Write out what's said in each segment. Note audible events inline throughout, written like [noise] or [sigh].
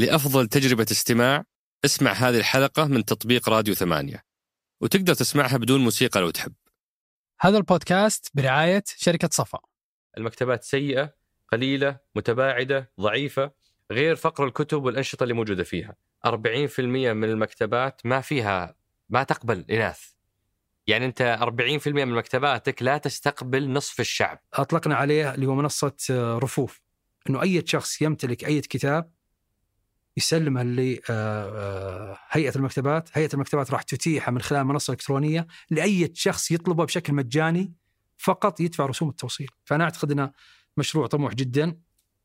لأفضل تجربة استماع اسمع هذه الحلقة من تطبيق راديو ثمانية. وتقدر تسمعها بدون موسيقى لو تحب. هذا البودكاست برعاية شركة صفا. المكتبات سيئة قليلة متباعدة ضعيفة غير فقر الكتب والأنشطة اللي موجودة فيها. 40% من المكتبات ما فيها ما تقبل إناث. يعني أنت 40% من مكتباتك لا تستقبل نصف الشعب. أطلقنا عليه اللي هو منصة آه، رفوف. أنه أي شخص يمتلك أي كتاب يسلمها لهيئة المكتبات. هيئة المكتبات راح تتيحها من خلال منصة إلكترونية لأي شخص يطلبه بشكل مجاني فقط يدفع رسوم التوصيل. فأنا أعتقد أنه مشروع طموح جدا.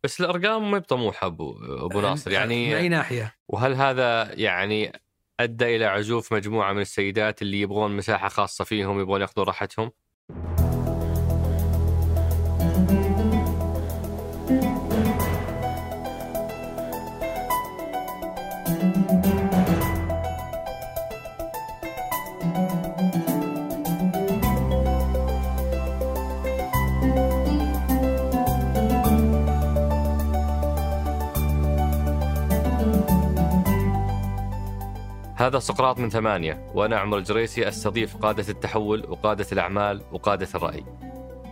بس الأرقام ما بطموحة أبو, أبو ناصر. يعني من أي ناحية. وهل هذا يعني أدى إلى عزوف مجموعة من السيدات اللي يبغون مساحة خاصة فيهم يبغون ياخذون راحتهم؟ هذا سقراط من ثمانية وأنا عمر الجريسي أستضيف قادة التحول وقادة الأعمال وقادة الرأي.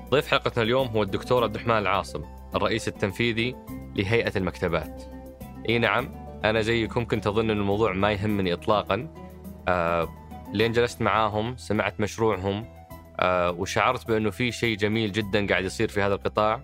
ضيف حلقتنا اليوم هو الدكتور عبد الرحمن العاصم الرئيس التنفيذي لهيئة المكتبات. إي نعم أنا زيكم كنت أظن أن الموضوع ما يهمني اطلاقا. آه لين جلست معاهم سمعت مشروعهم آه وشعرت بأنه في شيء جميل جدا قاعد يصير في هذا القطاع.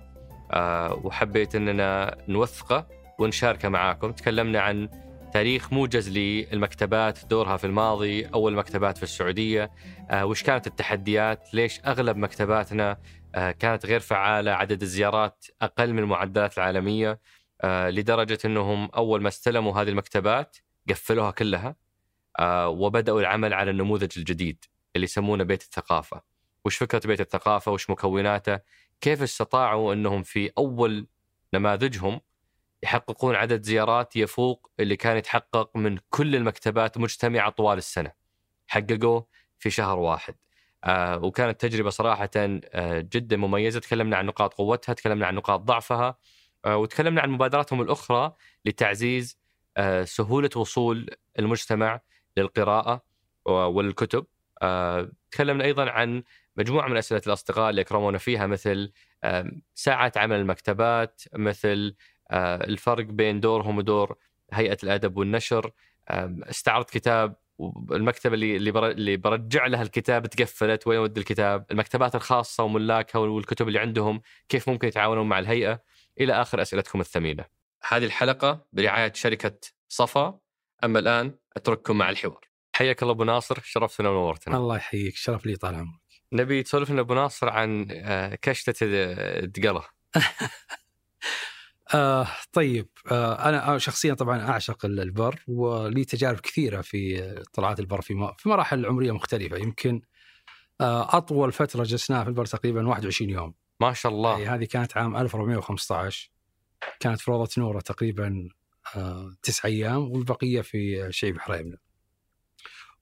آه وحبيت أننا نوثقه ونشاركه معاكم. تكلمنا عن تاريخ موجز للمكتبات دورها في الماضي أول مكتبات في السعودية. آه، وش كانت التحديات؟ ليش أغلب مكتباتنا آه، كانت غير فعالة؟ عدد الزيارات أقل من المعدلات العالمية آه، لدرجة أنهم أول ما استلموا هذه المكتبات قفلوها كلها وبدأوا العمل على النموذج الجديد اللي يسمونه بيت الثقافة. وش فكرة بيت الثقافة؟ وش مكوناته؟ كيف استطاعوا أنهم في أول نماذجهم يحققون عدد زيارات يفوق اللي كان يتحقق من كل المكتبات مجتمعة طوال السنة. حققوه في شهر واحد. آه وكانت تجربة صراحة آه جدا مميزة. تكلمنا عن نقاط قوتها تكلمنا عن نقاط ضعفها آه وتكلمنا عن مبادراتهم الأخرى لتعزيز آه سهولة وصول المجتمع للقراءة والكتب. آه تكلمنا أيضا عن مجموعة من أسئلة الأصدقاء اللي أكرمونا فيها مثل ساعات عمل المكتبات مثل الفرق بين دورهم ودور هيئة الأدب والنشر. استعرضت كتاب المكتبه اللي اللي برجع لها الكتاب تقفلت. وين ودي الكتاب؟ المكتبات الخاصة وملاكها والكتب اللي عندهم. كيف ممكن يتعاونون مع الهيئة؟ إلى آخر أسئلتكم الثمينة. هذه الحلقة برعاية شركة صفا. أما الآن أترككم مع الحوار. حياك الله أبو ناصر شرفتنا ونورتنا. الله يحييك شرف لي طال عمرك. نبي تسولف لنا أبو ناصر عن آه، كشتة دقلة. [laughs] آه طيب آه أنا شخصيا طبعا أعشق البر ولي تجارب كثيرة في طلعات البر في في مراحل عمرية مختلفة. يمكن آه أطول فترة جلسناها في البر تقريبا 21 يوم. ما شاء الله. يعني هذه كانت عام 1415 كانت في روضة نورة تقريبا آه تسع أيام والبقية في شيب حريمنا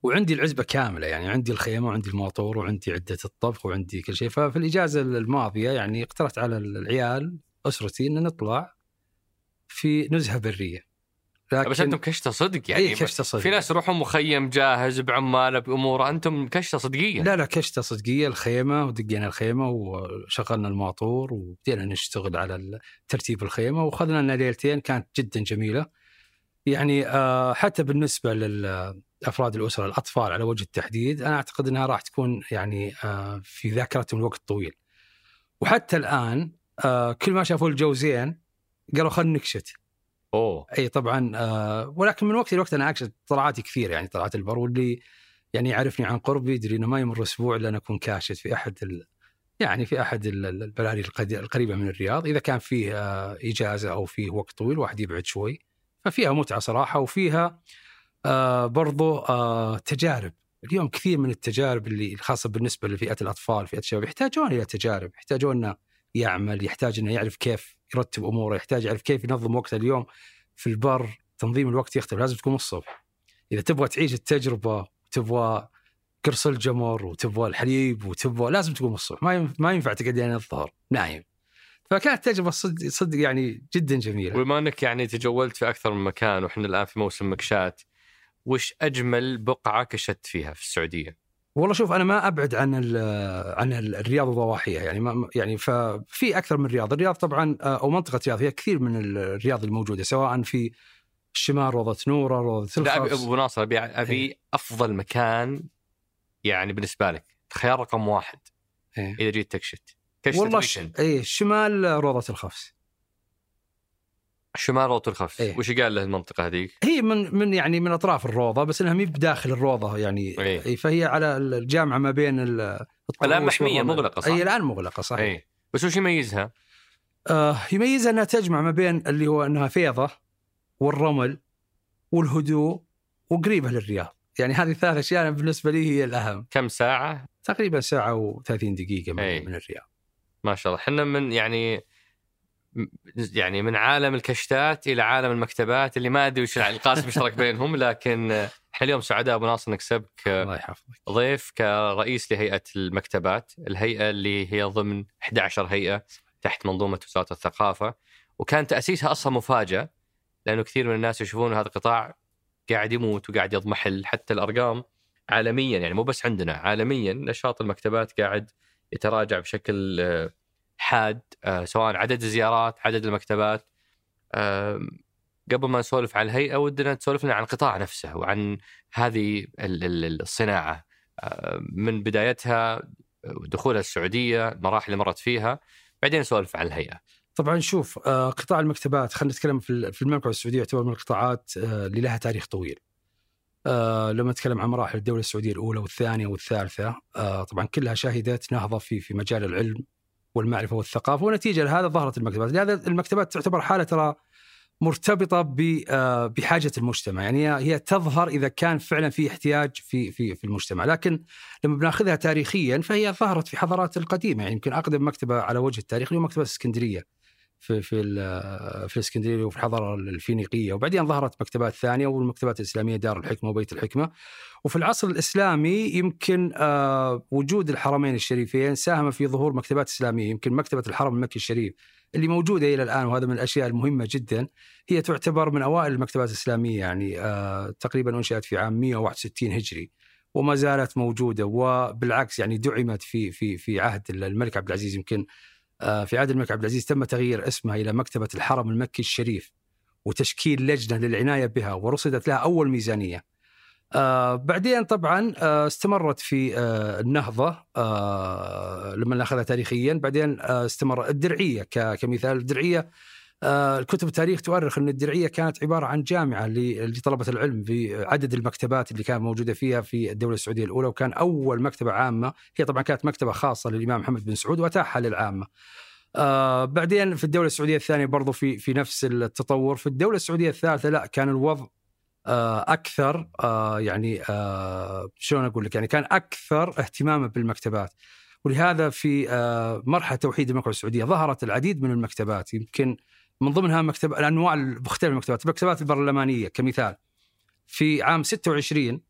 وعندي العزبة كاملة يعني عندي الخيمة وعندي الموتور وعندي عدة الطبخ وعندي كل شيء. ففي الإجازة الماضية يعني اقترحت على العيال أسرتي إن نطلع في نزهة برية. لكن بس أنتم كشته صدق يعني اي كشته صدق. في ناس يروحون مخيم جاهز بعماله باموره أنتم كشته صدقيه لا لا كشته صدقيه الخيمة ودقينا الخيمة وشغلنا الماطور وبدينا نشتغل على ترتيب الخيمة وأخذنا لنا ليلتين كانت جدا جميلة. يعني آه، حتى بالنسبة لافراد الأسرة الأطفال على وجه التحديد أنا أعتقد إنها راح تكون يعني آه، في ذاكرتهم الوقت طويل. وحتى الآن آه، كل ما شافوا الجو زين قالوا خلينا نكشت. أوه. أي طبعا آه ولكن من وقت لوقت أنا أكشت طلعاتي كثير يعني طلعات البر واللي يعني يعرفني عن قرب يدري إنه ما يمر أسبوع إلا أنا أكون كاشت في أحد ال... يعني في أحد البلاري القريبة من الرياض. إذا كان فيه آه إجازة أو فيه وقت طويل واحد يبعد شوي. ففيها متعة صراحة وفيها آه برضو آه تجارب. اليوم كثير من التجارب اللي خاصة بالنسبة لفئة الأطفال فئة الشباب يحتاجون إلى تجارب يحتاجون إنه يعمل يحتاج إنه يعرف كيف يرتب أموره يحتاج يعرف كيف ينظم وقته اليوم في البر تنظيم الوقت يختلف لازم تكون الصبح إذا تبغى تعيش التجربة وتبغى قرص الجمر وتبغى الحليب وتبغى لازم تقوم الصبح ما ما ينفع تقعد يعني الظهر نايم. فكانت تجربة صدق صدق يعني جدا جميلة. وبما أنك يعني تجولت في أكثر من مكان وإحنا الآن في موسم مكشات وش أجمل بقعة كشت فيها في السعودية؟ والله شوف أنا ما أبعد عن عن الرياض وضواحيها يعني ما يعني ففي أكثر من رياض، الرياض طبعا آه، أو منطقة الرياض فيها كثير من الرياض الموجودة سواء في الشمال روضة نورة، روضة لا أبو ناصر أبي أبي إيه. أفضل مكان يعني بالنسبة لك. خيار رقم واحد. إيه؟ إذا جيت تكشت والله ش... اي شمال روضة الخفص شمال روضه الخفص إيه؟ وش قال له المنطقة هذيك؟ هي من من يعني من أطراف الروضة بس إنها مي بداخل الروضة يعني إيه؟ إيه فهي على الجامعة ما بين الآن محمية مغلقة صح؟ اي الآن مغلقة صحيح إيه؟ بس وش يميزها؟ آه يميزها إنها تجمع ما بين اللي هو إنها فيضة والرمل والهدوء وقريبة للرياض يعني هذه الثلاث أشياء بالنسبة لي هي الأهم كم ساعة؟ تقريبا ساعة و30 دقيقة من, أي. من الرياض ما شاء الله إحنا من يعني يعني من عالم الكشتات إلى عالم المكتبات اللي ما أدري وش القاسم المشترك [laughs] بينهم لكن إحنا اليوم سعداء أبو ناصر نكسبك الله يحفظك. ضيف كرئيس لهيئة المكتبات، الهيئة اللي هي ضمن 11 هيئة تحت منظومة وزارة الثقافة وكان تأسيسها أصلا مفاجأة لأنه كثير من الناس يشوفون هذا القطاع قاعد يموت وقاعد يضمحل حتى الأرقام عالميا يعني مو بس عندنا عالميا نشاط المكتبات قاعد يتراجع بشكل حاد آه، سواء عدد الزيارات عدد المكتبات قبل ما نسولف عن الهيئة ودنا تسولف لنا عن القطاع نفسه وعن هذه الصناعة آه، من بدايتها دخولها السعودية المراحل اللي مرت فيها بعدين نسولف عن الهيئة. طبعا شوف قطاع المكتبات خلينا نتكلم في المملكة السعودية يعتبر من القطاعات اللي لها تاريخ طويل. آه لما نتكلم عن مراحل الدولة السعودية الأولى والثانية والثالثة آه طبعا كلها شهدت نهضة في في مجال العلم والمعرفة والثقافة ونتيجة لهذا ظهرت المكتبات، لهذا المكتبات تعتبر حالة ترى مرتبطة آه، بحاجة المجتمع، يعني هي تظهر إذا كان فعلا في احتياج في في في المجتمع، لكن لما بناخذها تاريخيا فهي ظهرت في حضارات القديمة، يعني يمكن أقدم مكتبة على وجه التاريخ هي مكتبة اسكندريه. في في في الاسكندريه وفي الحضارة الفينيقية. وبعدين ظهرت مكتبات ثانية والمكتبات الإسلامية دار الحكمة وبيت الحكمة. وفي العصر الإسلامي يمكن آه، وجود الحرمين الشريفين ساهم في ظهور مكتبات إسلامية. يمكن مكتبة الحرم المكي الشريف اللي موجودة إلى الآن وهذا من الأشياء المهمة جدا هي تعتبر من أوائل المكتبات الإسلامية. يعني آه، تقريبا أنشئت في عام 161 هجري وما زالت موجودة. وبالعكس يعني دعمت في في في عهد الملك عبد العزيز. يمكن في عهد الملك عبد العزيز تم تغيير اسمها إلى مكتبة الحرم المكي الشريف وتشكيل لجنة للعناية بها ورصدت لها أول ميزانية. آه بعدين طبعا آه استمرت في آه النهضة آه لما ناخذها تاريخيا بعدين آه استمر الدرعية كمثال الدرعية آه الكتب التاريخ تؤرخ أن الدرعية كانت عبارة عن جامعة لطلبة العلم بعدد المكتبات اللي كانت موجودة فيها في الدولة السعودية الأولى وكان أول مكتبة عامة هي طبعا كانت مكتبة خاصة للإمام محمد بن سعود وأتاحها للعامة. آه بعدين في الدولة السعودية الثانية برضو في في نفس التطور في الدولة السعودية الثالثة لا كان الوضع آه أكثر آه يعني آه شلون أقول لك يعني كان أكثر اهتماما بالمكتبات. ولهذا في آه مرحلة توحيد المملكة السعودية ظهرت العديد من المكتبات يمكن من ضمنها مكتب الأنواع مختلف المكتبات، المكتبات البرلمانية كمثال. في عام 26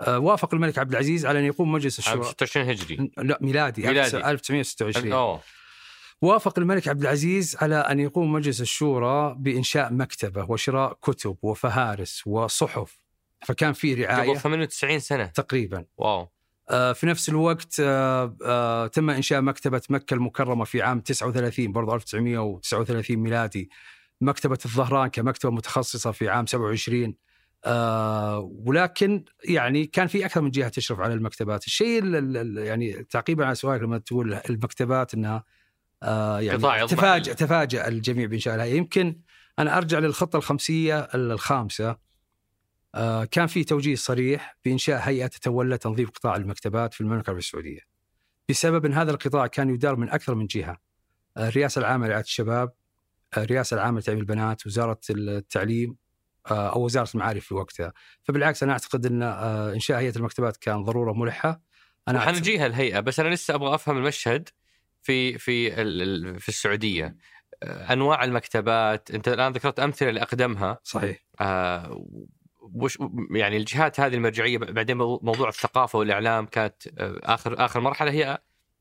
آه، وافق الملك عبد العزيز على أن يقوم مجلس الشورى. عام 26 هجري. لا ميلادي, ميلادي. 1926 أوه. وافق الملك عبد العزيز على أن يقوم مجلس الشورى بإنشاء مكتبة وشراء كتب وفهارس وصحف. فكان في رعاية قبل 98 سنة. تقريبا. واو. في نفس الوقت آه، آه، تم إنشاء مكتبة مكة المكرمة في عام 39 برضه 1939 ميلادي. مكتبة الظهران كمكتبة متخصصة في عام 27 ولكن يعني كان في أكثر من جهة تشرف على المكتبات، الشيء يعني تعقيبا على سؤالك لما تقول المكتبات إنها يعني تفاجأ تفاجأ الجميع بانشائها يمكن أنا أرجع للخطة الخمسية الخامسة. آه، كان في توجيه صريح بإنشاء هيئة تتولى تنظيف قطاع المكتبات في المملكة العربية السعودية. بسبب أن هذا القطاع كان يدار من أكثر من جهة آه، الرئاسة العامة لرعاية الشباب آه، الرئاسة العامة لتعليم البنات وزارة التعليم أو وزارة المعارف في وقتها. فبالعكس أنا أعتقد أن إنشاء هيئة المكتبات كان ضرورة ملحة. أنا حنجيها الهيئة بس أنا لسه أبغى أفهم المشهد في في في السعودية. أنواع المكتبات أنت الآن ذكرت أمثلة لأقدمها. صحيح. آه وش يعني الجهات هذه المرجعية بعدين موضوع الثقافة والإعلام كانت آه، آخر آخر مرحلة هي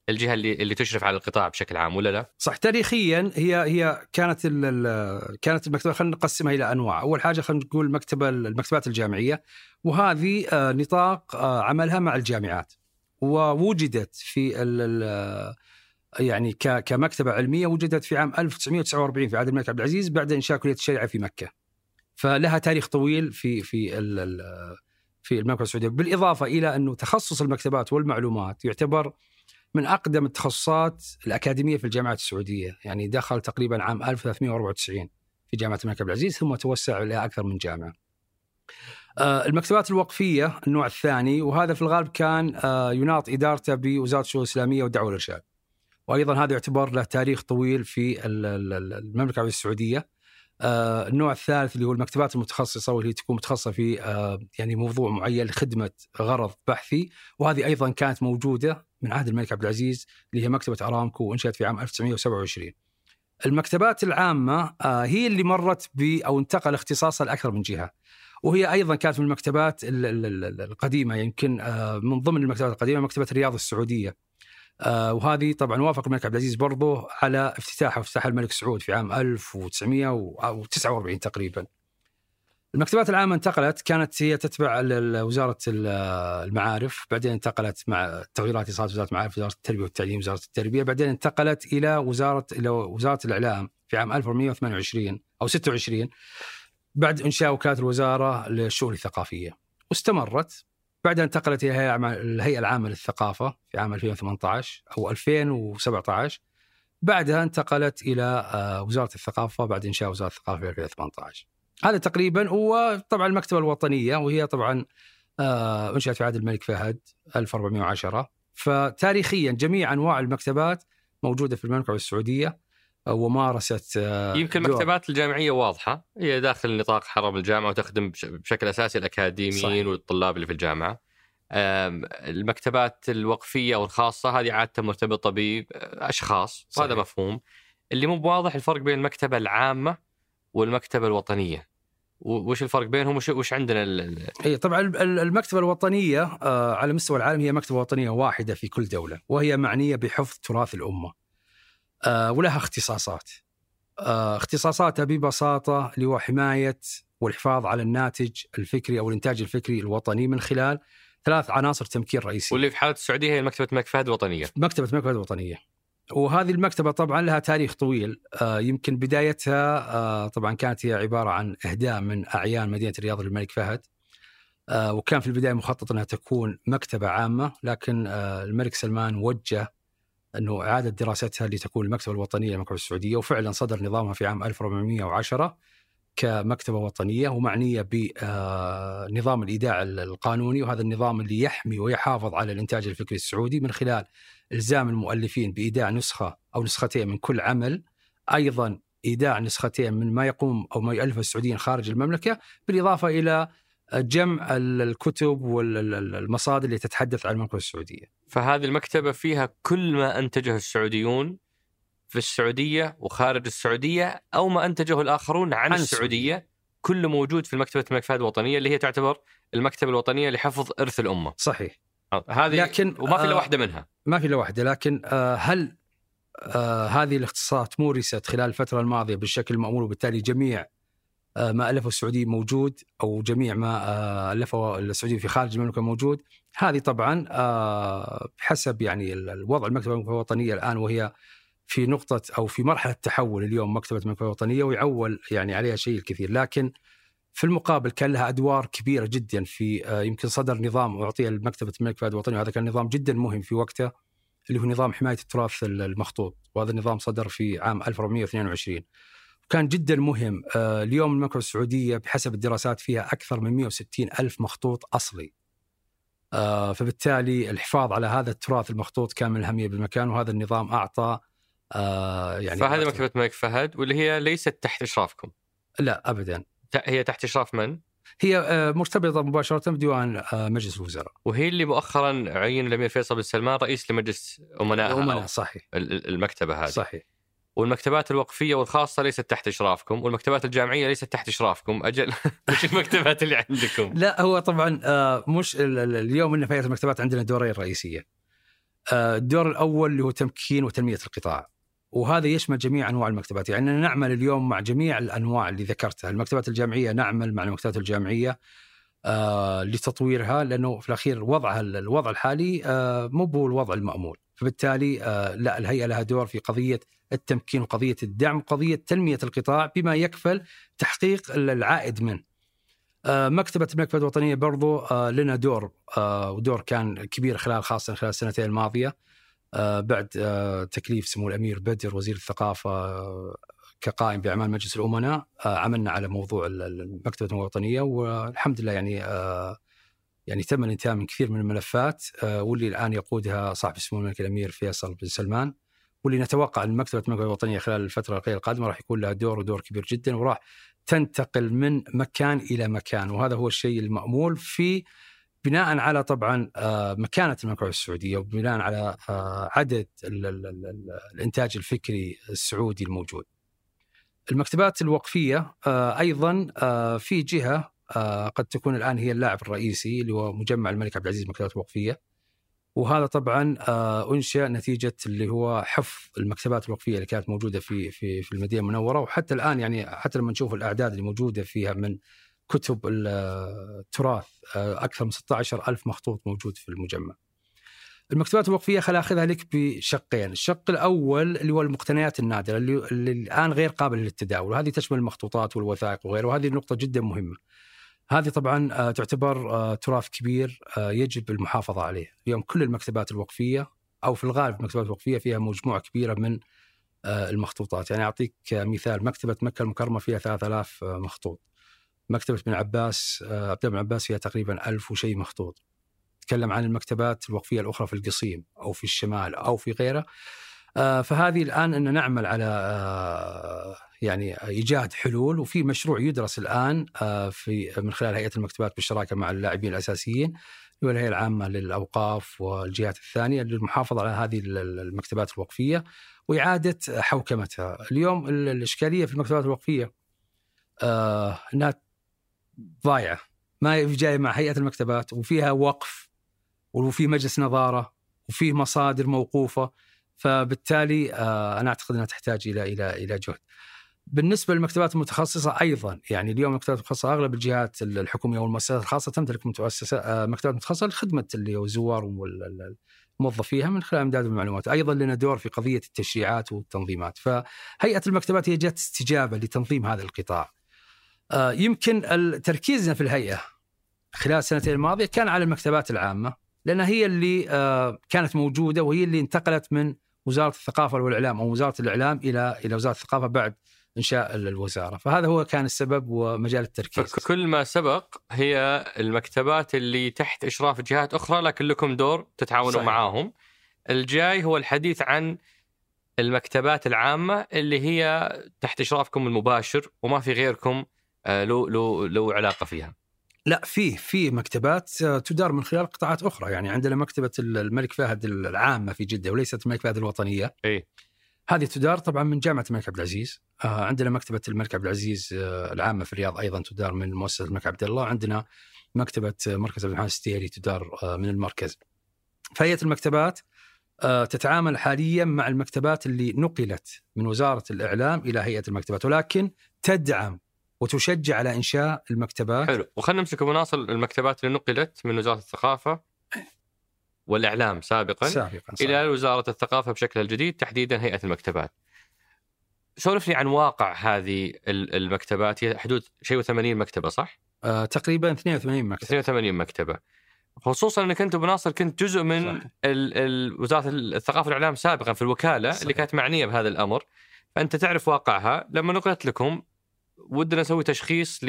الجهة اللي اللي تشرف على القطاع بشكل عام ولا لا؟ صح تاريخيا هي هي كانت كانت المكتبة خلينا نقسمها إلى أنواع، أول حاجة خلينا نقول المكتبه المكتبات الجامعية وهذه آه، نطاق آه، عملها مع الجامعات ووجدت في ال يعني كمكتبة علمية وجدت في عام 1949 في عهد الملك عبد العزيز بعد إنشاء كلية الشريعة في مكة. فلها تاريخ طويل في في في المملكة السعودية، بالإضافة إلى أنه تخصص المكتبات والمعلومات يعتبر من أقدم التخصصات الأكاديمية في الجامعات السعودية، يعني دخل تقريبا عام 1394 في جامعة الملك عبد العزيز ثم توسع إلى أكثر من جامعة. آه، المكتبات الوقفية النوع الثاني وهذا في الغالب كان آه، يناط إدارته بوزارة الشؤون الإسلامية والدعوة والارشاد. وأيضا هذا يعتبر له تاريخ طويل في المملكة العربيه السعودية. آه، النوع الثالث اللي هو المكتبات المتخصصة واللي تكون متخصصة في يعني موضوع معين لخدمة غرض بحثي وهذه أيضا كانت موجودة من عهد الملك عبد العزيز اللي هي مكتبة أرامكو وانشئت في عام 1927. المكتبات العامة هي اللي مرت ب أو انتقل اختصاصها لأكثر من جهة. وهي أيضا كانت من المكتبات القديمة يمكن آه، من ضمن المكتبات القديمة مكتبة الرياض السعودية. آه، وهذه طبعا وافق الملك عبد العزيز برضه على افتتاحها وافتتاح الملك سعود في عام 1949 تقريبا. المكتبات العامة انتقلت كانت هي تتبع وزارة المعارف بعدين انتقلت مع التغييرات اللي صارت وزارة المعارف وزارة التربية والتعليم وزارة التربية بعدين انتقلت إلى وزارة إلى وزارة الإعلام في عام 1428 أو 26 بعد إنشاء وكالة الوزارة للشؤون الثقافية واستمرت بعدها انتقلت إلى الهيئة العامة للثقافة في عام 2018 أو 2017 بعدها انتقلت إلى آه، وزارة الثقافة بعد إنشاء وزارة الثقافة في 2018 هذا تقريبا هو طبعا المكتبة الوطنية وهي طبعا آه، انشئت في عهد الملك فهد 1410 فتاريخيا جميع أنواع المكتبات موجودة في المملكة السعودية. ومارست آه، يمكن المكتبات الجامعية واضحة هي داخل نطاق حرم الجامعة وتخدم بشكل أساسي الأكاديميين صحيح. والطلاب اللي في الجامعة. المكتبات الوقفية أو الخاصه هذه عادة مرتبطة بأشخاص وهذا مفهوم. اللي مو بواضح الفرق بين المكتبة العامة والمكتبة الوطنية. وش الفرق بينهم وش وش عندنا اي طبعا المكتبة الوطنية آه، على مستوى العالم هي مكتبة وطنية واحدة في كل دولة وهي معنية بحفظ تراث الأمة. آه، ولها اختصاصات. آه، اختصاصاتها ببساطة اللي هو حماية والحفاظ على الناتج الفكري أو الإنتاج الفكري الوطني من خلال ثلاث عناصر تمكين رئيسية. واللي في حالة السعودية هي مكتبة الملك فهد الوطنية. مكتبة الملك فهد الوطنية. وهذه المكتبة طبعا لها تاريخ طويل. آه، يمكن بدايتها طبعا كانت هي عبارة عن إهداء من أعيان مدينة الرياض للملك فهد. وكان في البداية مخطط أنها تكون مكتبة عامة لكن الملك سلمان وجه أنه إعادة دراستها لتكون المكتبة الوطنية للمملكه السعودية وفعلا صدر نظامها في عام 1410 كمكتبة وطنية ومعنية بنظام آه، الإيداع القانوني وهذا النظام اللي يحمي ويحافظ على الإنتاج الفكري السعودي من خلال إلزام المؤلفين بإيداع نسخة أو نسختين من كل عمل أيضا إيداع نسختين من ما يقوم أو ما يؤلفه السعوديين خارج المملكة بالإضافة إلى جمع الكتب والمصادر اللي تتحدث عن المملكة السعودية. فهذه المكتبة فيها كل ما أنتجه السعوديون في السعودية وخارج السعودية أو ما أنتجه الآخرون عن, عن السعودية, السعودية. كله موجود في مكتبة الملك فهد الوطنية اللي هي تعتبر المكتبة الوطنية لحفظ إرث الأمة. صحيح. آه، هذه لكن وما في إلا آه واحدة منها. ما في إلا واحدة لكن آه هل آه هذه الاختصاصات مورست خلال الفترة الماضية بالشكل المامول وبالتالي جميع ما ألفه السعودي موجود أو جميع ما آه، ألفه السعودي في خارج المملكة موجود. هذه طبعا آه، بحسب يعني الوضع المكتبة الوطنية الآن وهي في نقطة أو في مرحلة تحول اليوم مكتبة المكتبة الوطنية ويعول يعني عليها شيء الكثير. لكن في المقابل كان لها أدوار كبيرة جدا في يمكن صدر نظام أعطي المكتبة الملك فهد الوطنية وهذا كان نظام جدا مهم في وقته اللي هو نظام حماية التراث المخطوط. وهذا النظام صدر في عام 1422 كان جدا مهم. آه، اليوم المملكة السعودية بحسب الدراسات فيها أكثر من 160 ألف مخطوط أصلي. آه، فبالتالي الحفاظ على هذا التراث المخطوط كان من الأهمية بالمكان وهذا النظام أعطى آه، يعني فهذه مكتبة الملك فهد واللي هي ليست تحت إشرافكم. لا أبدا. هي تحت إشراف من؟ هي مرتبطة مباشرة بديوان مجلس الوزراء. وهي اللي مؤخرا عين الأمير فيصل بن سلمان رئيس لمجلس أمناء أمناء صحيح. المكتبة هذه. صحيح. والمكتبات الوقفية والخاصة ليست تحت إشرافكم والمكتبات الجامعية ليست تحت إشرافكم. أجل [laughs] وش المكتبات اللي عندكم؟ لا هو طبعا آه، مش اليوم ان في المكتبات عندنا دورين رئيسيه آه، الدور الأول اللي هو تمكين وتنمية القطاع. وهذا يشمل جميع أنواع المكتبات. يعني نعمل اليوم مع جميع الأنواع اللي ذكرتها. المكتبات الجامعية نعمل مع المكتبات الجامعية آه لتطويرها لأنه في الأخير وضعها الوضع الحالي مو هو الوضع المأمول. فبالتالي آه لا الهيئة لها دور في قضية التمكين وقضية الدعم وقضية تنمية القطاع بما يكفل تحقيق العائد منه. آه، مكتبة المكتبة الوطنية برضو آه، لنا دور ودور كان كبير خلال خاصة خلال السنتين الماضية. بعد تكليف سمو الأمير بدر وزير الثقافة كقائم بأعمال مجلس الأمناء. عملنا على موضوع المكتبة الوطنية والحمد لله يعني يعني تم الانتهاء من كثير من الملفات واللي الآن يقودها صاحب السمو الملك الأمير فيصل بن سلمان واللي نتوقع أن مكتبة المكتبه الوطنية خلال الفترة القادمة راح يكون لها دور ودور كبير جدا وراح تنتقل من مكان إلى مكان وهذا هو الشيء المأمول في بناء على طبعا آه، مكانة المملكة السعودية وبناء على آه، عدد الإنتاج الفكري السعودي الموجود. المكتبات الوقفية آه، أيضا في جهة قد تكون الآن هي اللاعب الرئيسي اللي هو مجمع الملك عبد العزيز المكتبات الوقفية. وهذا طبعا آه، انشا نتيجة اللي هو حفظ المكتبات الوقفية اللي كانت موجودة في في في المدينة المنورة وحتى الآن يعني حتى لما نشوف الأعداد اللي موجودة فيها من كتب التراث آه، أكثر من 16 ألف مخطوط موجود في المجمع. المكتبات الوقفية خل أخذها لك بشقين، الشق الأول اللي هو المقتنيات النادرة اللي الآن غير قابلة للتداول وهذه تشمل المخطوطات والوثائق وغيره وهذه نقطة جدا مهمة. هذه طبعا آه، تعتبر آه، تراث كبير آه، يجب المحافظة عليه، اليوم كل المكتبات الوقفية أو في الغالب المكتبات الوقفية فيها مجموعة كبيرة من المخطوطات، يعني أعطيك مثال مكتبة مكة المكرمة فيها 3000 مخطوط. مكتبة ابن عباس عبد بن عباس فيها تقريبا 1000 وشيء مخطوط. تكلم عن المكتبات الوقفية الأخرى في القصيم أو في الشمال أو في غيره. فهذه الآن أن نعمل على يعني إيجاد حلول وفي مشروع يدرس الآن آه، في من خلال هيئة المكتبات بالشراكة مع اللاعبين الأساسيين هو الهيئة العامة للأوقاف والجهات الثانية للمحافظة على هذه المكتبات الوقفية وإعادة حوكمتها. اليوم الإشكالية في المكتبات الوقفية آه إنها ضايعة ما جاية مع هيئة المكتبات وفيها وقف وفي مجلس نظارة وفيه مصادر موقوفة فبالتالي آه أنا أعتقد إنها تحتاج إلى إلى إلى جهد. بالنسبة للمكتبات المتخصصة أيضا يعني اليوم المكتبات المتخصصة أغلب الجهات الحكومية والمؤسسات الخاصه تمتلك آه، مكتبات متخصصة لخدمة اللي الزوار والموظفيها من خلال إمداد المعلومات، أيضا لنا دور في قضية التشريعات والتنظيمات، فهيئة المكتبات هي جهه استجابة لتنظيم هذا القطاع. آه، يمكن تركيزنا في الهيئة خلال السنتين الماضية كان على المكتبات العامة لانها هي اللي آه، كانت موجودة وهي اللي انتقلت من وزارة الثقافة والإعلام أو وزارة الإعلام إلى إلى وزارة الثقافة بعد إنشاء الوزاره، فهذا هو كان السبب ومجال التركيز. كل ما سبق هي المكتبات اللي تحت إشراف جهات أخرى لكن لكم دور تتعاونوا صحيح. معاهم. الجاي هو الحديث عن المكتبات العامة اللي هي تحت إشرافكم المباشر وما في غيركم آه، له له له علاقة فيها. لا في في مكتبات آه، تدار من خلال قطاعات أخرى يعني عندنا مكتبة الملك فهد العامة في جدة وليست الملك فهد الوطنية. اي هذه تدار طبعا من جامعة الملك عبد العزيز عندنا مكتبة الملك عبد العزيز آه العامة في الرياض أيضا تدار من مؤسسة الملك عبد الله عندنا مكتبة مركز عبد الرحمن الستيري تدار آه من المركز. فهيئة المكتبات آه تتعامل حاليا مع المكتبات اللي نقلت من وزارة الإعلام إلى هيئة المكتبات ولكن تدعم وتشجع على إنشاء المكتبات. حلو. وخلينا نمسك بناصل المكتبات اللي نقلت من وزارة الثقافة والإعلام سابقا سابقا إلى وزارة الثقافة بشكلها الجديد تحديدا هيئة المكتبات. سولف لي عن واقع هذه المكتبات. هي حدود شيء و80 مكتبة صح؟ آه تقريبا 82 مكتبة. 82 مكتبة. خصوصا إنك أنت بناصر كنت جزء من ال ال وزارة الثقافة والإعلام سابقا في الوكالة صحيح. اللي كانت معنية بهذا الأمر. فأنت تعرف واقعها. لما نقلت لكم ودنا نسوي تشخيص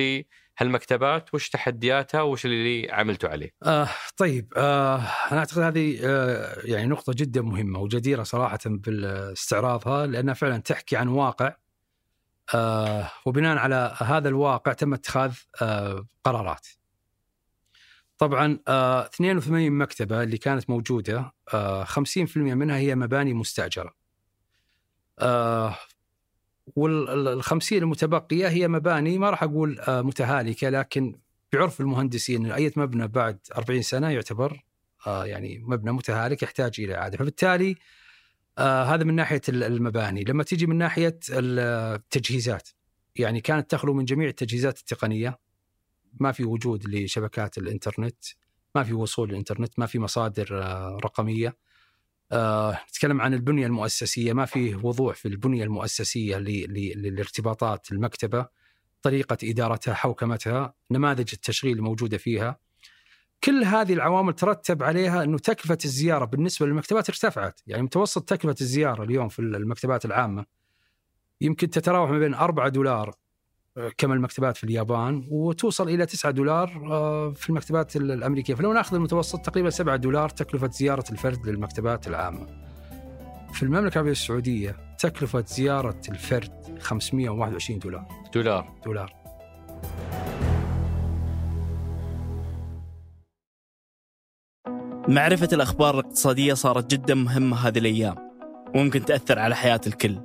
لهالمكتبات وش تحدياتها وش اللي عملتوا عليه؟ آه طيب آه أنا أعتقد هذه آه يعني نقطة جدا مهمة وجديرة صراحة باستعراضها لأنها فعلا تحكي عن واقع آه وبناء على هذا الواقع تم اتخاذ آه قرارات. طبعا آه 82 مكتبة اللي كانت موجودة آه 50% منها هي مباني مستأجرة. آه وال50 المتبقية هي مباني ما راح أقول آه، متهالكة لكن بعرف المهندسين أي مبنى بعد 40 سنة يعتبر آه، يعني مبنى متهالك يحتاج إلى إعادة. فبالتالي آه، هذا من ناحية المباني. لما تيجي من ناحية التجهيزات يعني كانت تخلو من جميع التجهيزات التقنية. ما في وجود لشبكات الإنترنت ما في وصول للانترنت ما في مصادر رقمية. نتكلم عن البنية المؤسسية. ما في وضوح في البنية المؤسسية لارتباطات المكتبة طريقة إدارتها حوكمتها نماذج التشغيل الموجودة فيها. كل هذه العوامل ترتب عليها إنه تكلفة الزيارة بالنسبة للمكتبات ارتفعت، يعني متوسط تكلفة الزيارة اليوم في المكتبات العامة يمكن تتراوح ما بين 4 دولار آه، كما المكتبات في اليابان وتوصل إلى 9 دولار آه، في المكتبات الأمريكية، فلو ناخذ المتوسط تقريبا 7 دولار تكلفة زيارة الفرد للمكتبات العامة. في المملكة العربية السعودية تكلفة زيارة الفرد 521 دولار. دولار دولار. معرفة الأخبار الاقتصادية صارت جدا مهمة هذه الأيام وممكن تأثر على حياة الكل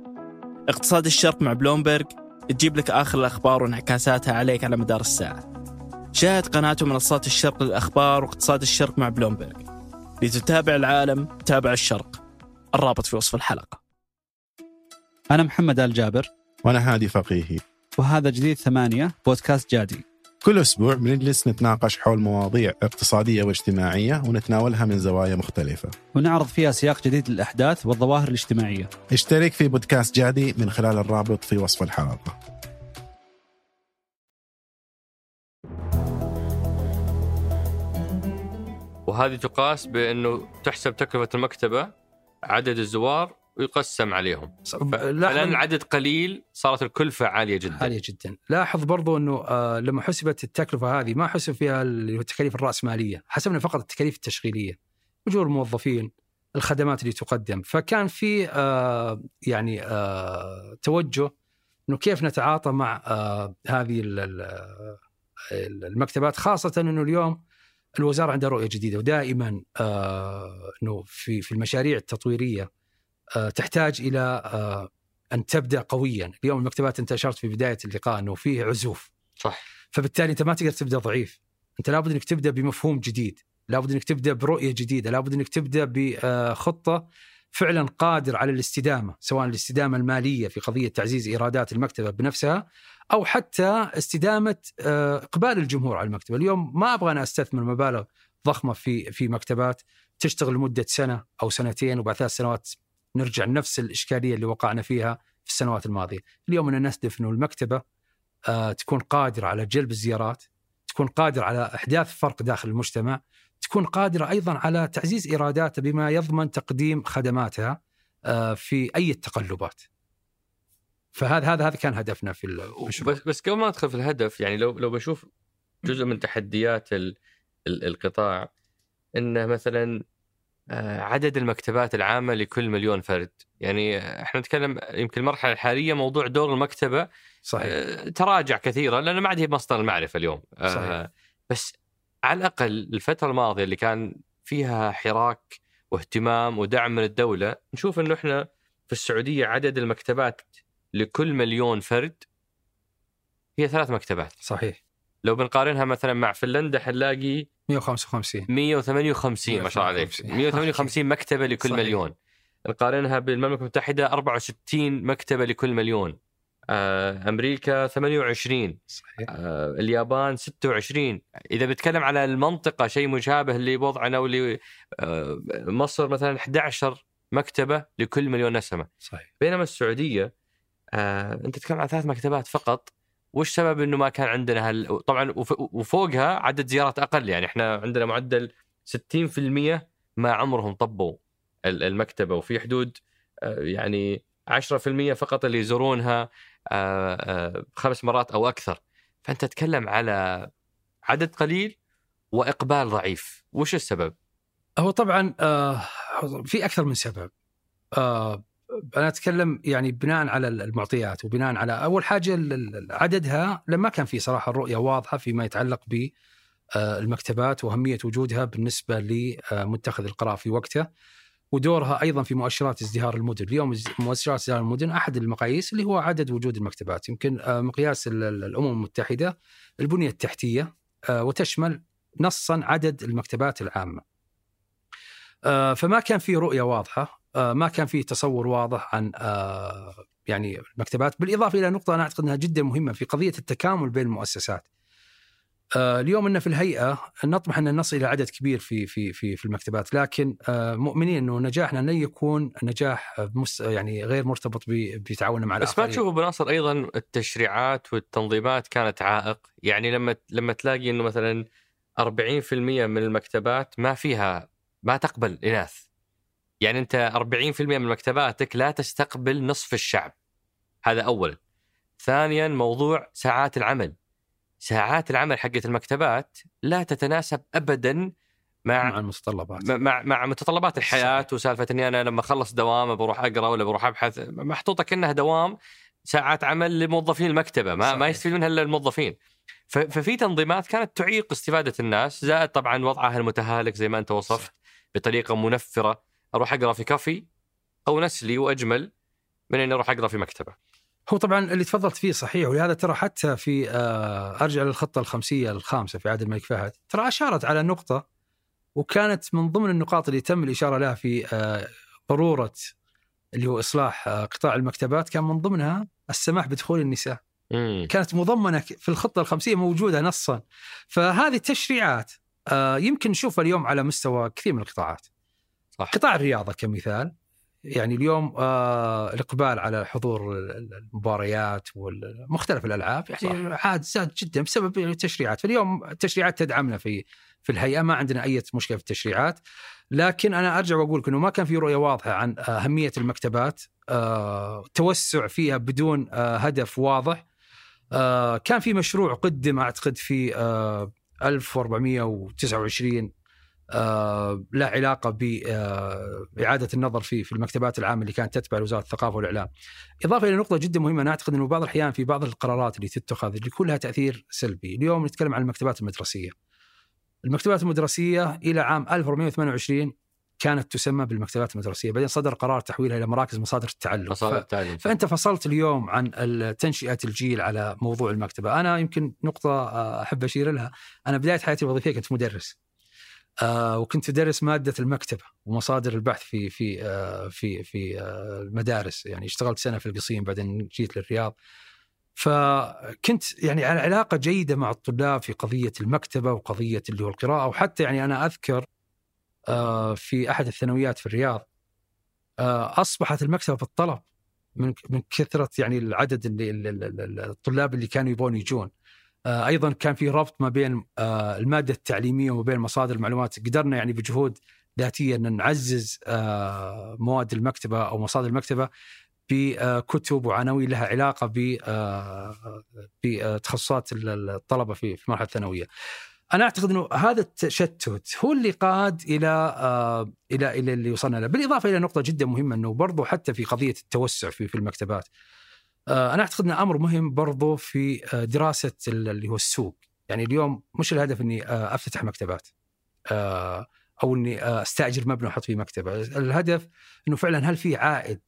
اقتصاد الشرق مع بلومبرج تجيب لك آخر الأخبار وانعكاساتها عليك على مدار الساعة. شاهد قناة منصات الشرق للأخبار واقتصاد الشرق مع بلومبرج لتتابع العالم تابع الشرق. الرابط في وصف الحلقة. أنا محمد آل جابر. وأنا هادي فقيهي. وهذا جديد ثمانية بودكاست جادي. كل أسبوع بنجلس نتناقش حول مواضيع اقتصادية واجتماعية ونتناولها من زوايا مختلفة. ونعرض فيها سياق جديد للأحداث والظواهر الاجتماعية. اشترك في بودكاست جادي من خلال الرابط في وصف الحلقة. وهذه تقاس بأنه تحسب تكلفة المكتبة عدد الزوار ويقسم عليهم. فلان العدد قليل صارت الكلفة عالية جدا. عالية جدا. لاحظ برضو أنه آه لما حسبت التكلفة هذه ما حسب فيها التكاليف الرأسمالية حسبنا فقط التكاليف التشغيلية أجور الموظفين الخدمات اللي تقدم. فكان في آه يعني آه توجه إنه كيف نتعاطى مع آه هذه المكتبات خاصة إنه اليوم الوزارة عندها رؤية جديدة ودائما إنه في في المشاريع التطويرية. آه، تحتاج إلى آه، أن تبدأ قويا، اليوم المكتبات انت اشرت في بداية اللقاء إنه فيه عزوف. صح. فبالتالي أنت ما تقدر تبدأ ضعيف. أنت لابد إنك تبدأ بمفهوم جديد، لابد إنك تبدأ برؤية جديدة، لابد إنك تبدأ بخطه فعلا قادر على الاستدامة، سواء الاستدامة المالية في قضية تعزيز إيرادات المكتبة بنفسها أو حتى استدامة آه، إقبال الجمهور على المكتبة، اليوم ما أبغى أنا أستثمر مبالغ ضخمة في في مكتبات تشتغل لمدة سنة أو سنتين وبعد ثلاث سنوات نرجع لنفس الإشكالية اللي وقعنا فيها في السنوات الماضية، اليوم أنا نستهدف أنه المكتبة آه تكون قادرة على جلب الزيارات، تكون قادرة على إحداث فرق داخل المجتمع، تكون قادرة أيضا على تعزيز ايراداتها بما يضمن تقديم خدماتها آه في أي تقلبات. فهذا هذا هذا كان هدفنا في المشروع. بس بس قبل ما أدخل في الهدف يعني لو لو بشوف جزء من تحديات القطاع إنه مثلا عدد المكتبات العامة لكل مليون فرد يعني إحنا نتكلم يمكن المرحلة الحالية موضوع دور المكتبة صحيح. آه، تراجع كثيرا لأنه ما عاد هي مصدر المعرفة اليوم آه، صحيح. بس على الأقل الفترة الماضية اللي كان فيها حراك واهتمام ودعم من الدولة نشوف أنه إحنا في السعودية عدد المكتبات لكل مليون فرد هي ثلاث مكتبات صحيح لو بنقارنها مثلا مع فنلندا حنلاقي 155 158 ما شاء الله عليك. 158 مكتبة لكل صحيح. مليون. نقارنها بالمملكة المتحدة 64 مكتبة لكل مليون. آه، أمريكا 28 صحيح. آه، اليابان 26 إذا بتكلم على المنطقة شيء مشابه لوضعنا واللي آه، مصر مثلا 11 مكتبة لكل مليون نسمة. صحيح. بينما السعودية آه، أنت تتكلم عن ثلاث مكتبات فقط. وش سبب إنه ما كان عندنا هال... طبعا وفوقها عدد زيارات أقل يعني إحنا عندنا معدل 60% ما عمرهم طبوا المكتبة وفي حدود آه، يعني 10% فقط اللي يزورونها آه، آه، خمس مرات أو أكثر. فأنت تتكلم على عدد قليل وإقبال ضعيف. وش السبب؟ هو طبعا في أكثر من سبب. أنا أتكلم يعني بناء على المعطيات وبناء على أول حاجة عددها لما كان في صراحة الرؤيه واضحة فيما يتعلق ب آه، المكتبات وأهمية وجودها بالنسبة لمتخذ القرار في وقته. ودورها أيضا في مؤشرات ازدهار المدن، اليوم مؤشرات ازدهار المدن أحد المقاييس اللي هو عدد وجود المكتبات، يمكن آه، مقياس الأمم المتحدة البنية التحتية آه، وتشمل نصا عدد المكتبات العامة. فما كان في رؤية واضحة. ما كان في تصور واضح عن آه، يعني المكتبات بالإضافة إلى نقطة أنا أعتقد إنها جدا مهمة في قضية التكامل بين المؤسسات. آه، اليوم إن في الهيئة نطمح أن نصل إلى عدد كبير في في في في المكتبات لكن آه، مؤمنين إنه نجاحنا لن يكون نجاح مس يعني غير مرتبط بتعاوننا مع بس ما الآخرين. تشوف ابو ناصر أيضا التشريعات والتنظيمات كانت عائق يعني لما لما تلاقي إنه مثلا 40% من المكتبات ما فيها ما تقبل إناث يعني أنت 40% من مكتباتك لا تستقبل نصف الشعب. هذا اولا. ثانيا موضوع ساعات العمل. ساعات العمل حقت المكتبات لا تتناسب ابدا مع مع المتطلبات. مع مع متطلبات الحياة صحيح. وسالفة إني أنا لما أخلص دوام بروح أقرأ ولا بروح أبحث. محطوطة كأنها دوام ساعات عمل لموظفين المكتبة ما ما. يستفيد منها إلا الموظفين. ففي تنظيمات كانت تعيق استفادة الناس زائد طبعا وضعها المتهالك زي ما أنت وصفت بطريقة منفرة. أروح أقرأ في كافي أو نسلي وأجمل من إني أروح أقرأ في مكتبة. هو طبعا اللي تفضلت فيه صحيح ولهذا ترى حتى في آه، أرجع للخطة الخمسية الخامسة في عهد الملك فهد. ترى أشارت على نقطة وكانت من ضمن النقاط اللي تم الإشارة لها في آه، ضرورة اللي هو إصلاح آه، قطاع المكتبات كان من ضمنها السماح بدخول النساء. امم كانت مضمنة في الخطة الخمسية موجودة نصا. فهذه التشريعات يمكن نشوفها اليوم على مستوى كثير من القطاعات. صح. قطاع الرياضة كمثال يعني اليوم آه الإقبال على حضور المباريات ومختلف الألعاب يعني عاد زاد جدا بسبب التشريعات. فاليوم التشريعات تدعمنا في في الهيئة ما عندنا أي مشكلة في التشريعات. لكن أنا أرجع وأقول إنه ما كان في رؤية واضحة عن أهمية المكتبات آه توسع فيها بدون آه هدف واضح. آه كان في مشروع قدم أعتقد في آه 1429 آه له علاقة باعاده النظر في في المكتبات العامة اللي كانت تتبع لوزارة الثقافة والإعلام. إضافة إلى نقطة جدا مهمة أنا أعتقد إنه بعض الأحيان في بعض القرارات اللي تتخذ اللي كلها تأثير سلبي، اليوم نتكلم عن المكتبات المدرسية. المكتبات المدرسية إلى عام 1428 كانت تسمى بالمكتبات المدرسية، بعدين صدر قرار تحويلها إلى مراكز مصادر التعلم. مصادر ف- التعليم فأنت فصلت اليوم عن تنشئة الجيل على موضوع المكتبة، أنا يمكن نقطة آه، أحب أشير لها، أنا بداية حياتي الوظيفية كنت مدرس. آه وكنت أدرس مادة المكتبة ومصادر البحث في في آه في في آه المدارس، يعني اشتغلت سنة في القصيم بعدين جيت للرياض. فكنت يعني على علاقة جيدة مع الطلاب في قضية المكتبة وقضية اللي هو القراءة وحتى يعني أنا أذكر في أحد الثانويات في الرياض أصبحت المكتبة بالطلب من من كثرة يعني العدد اللي ال- ال- ال- الطلاب اللي كانوا يبغون يجون. آه، أيضا كان في ربط ما بين آه، المادة التعليمية وما بين مصادر المعلومات قدرنا يعني بجهود ذاتية أن نعزز آه، مواد المكتبة أو مصادر المكتبة بكتب وعناوين لها علاقة ب بتخصصات ال- ال- الطلبة في في المرحله الثانوية. أنا أعتقد إنه هذا التشتت هو اللي قاد إلى إلى إلى اللي وصلنا له، بالإضافة إلى نقطة جدا مهمة إنه برضو حتى في قضية التوسع في في المكتبات. آه، أنا أعتقد انه أمر مهم برضو في آه، دراسة ال- اللي هو السوق، يعني اليوم مش الهدف إني آه، أفتتح مكتبات. أو إني أستأجر مبنى وأحط فيه مكتبه، الهدف إنه فعلا هل في عائد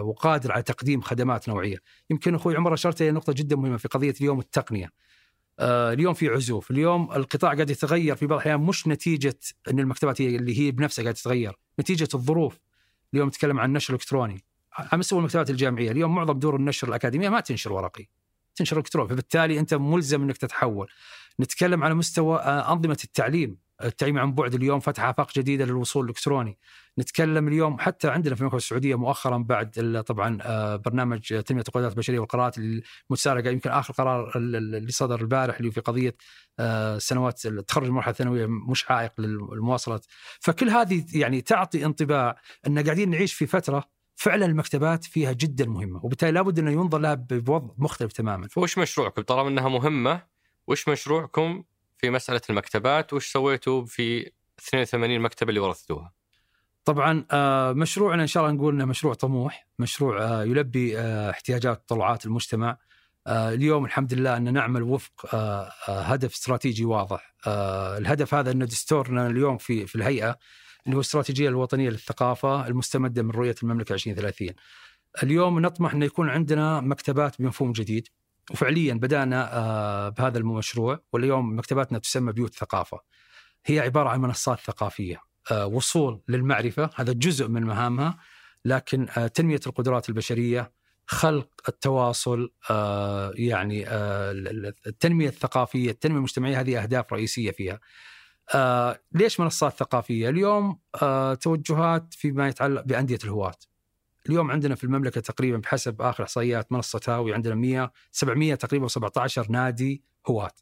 وقادر على تقديم خدمات نوعية؟ يمكن أخوي عمر أشرت إلى نقطة جدا مهمة في قضية اليوم التقنية. اليوم في عزوف، اليوم القطاع قاعد يتغير في بعض الأحيان مش نتيجة إن المكتبات هي اللي هي بنفسها قاعدة تتغير، نتيجة الظروف. اليوم نتكلم عن النشر الالكتروني. على مستوى المكتبات الجامعية، اليوم معظم دور النشر الأكاديمية ما تنشر ورقي. تنشر إلكتروني، فبالتالي أنت ملزم إنك تتحول. نتكلم على مستوى آه، أنظمة التعليم، التعليم عن بعد اليوم فتح آفاق جديدة للوصول الإلكتروني. نتكلم اليوم حتى عندنا في المملكة السعودية مؤخرا بعد طبعا آه، برنامج تنمية القدرات البشرية والقراءات المتسارعه يمكن آخر قرار ال- ال- اللي صدر البارح اللي في قضية آه، سنوات التخرج المرحله الثانوية مش عائق للمواصله فكل هذه يعني تعطي انطباع إن قاعدين نعيش في فترة فعلا المكتبات فيها جدا مهمة وبالتالي لابد أنه ينظر لها بوضع مختلف تماما فوش مشروعكم طالما إنها مهمة وش مشروعكم في مسألة المكتبات وش سويتوا في 82 مكتبة اللي ورثتوها؟ طبعا آه، مشروعنا إن شاء الله نقول إنه مشروع طموح، مشروع آه، يلبي آه، احتياجات وطلعات المجتمع. اليوم الحمد لله أن نعمل وفق هدف استراتيجي واضح. الهدف هذا ان دستورنا اليوم في في الهيئة اللي هو الاستراتيجية الوطنية للثقافة المستمدة من رؤية المملكة 2030. اليوم نطمح أن يكون عندنا مكتبات بمفهوم جديد وفعليا بدأنا آه، بهذا المشروع واليوم مكتباتنا تسمى بيوت ثقافة. هي عبارة عن منصات ثقافية آه، وصول للمعرفة هذا جزء من مهامها لكن آه، تنمية القدرات البشرية خلق التواصل يعني التنمية الثقافية التنمية المجتمعية هذه أهداف رئيسية فيها آه، ليش منصات ثقافية؟ اليوم آه، توجهات فيما يتعلق بأندية الهواة اليوم عندنا في المملكة تقريبا بحسب آخر إحصائيات منصة هاوي عندنا 100 700 تقريبا 17 نادي هواة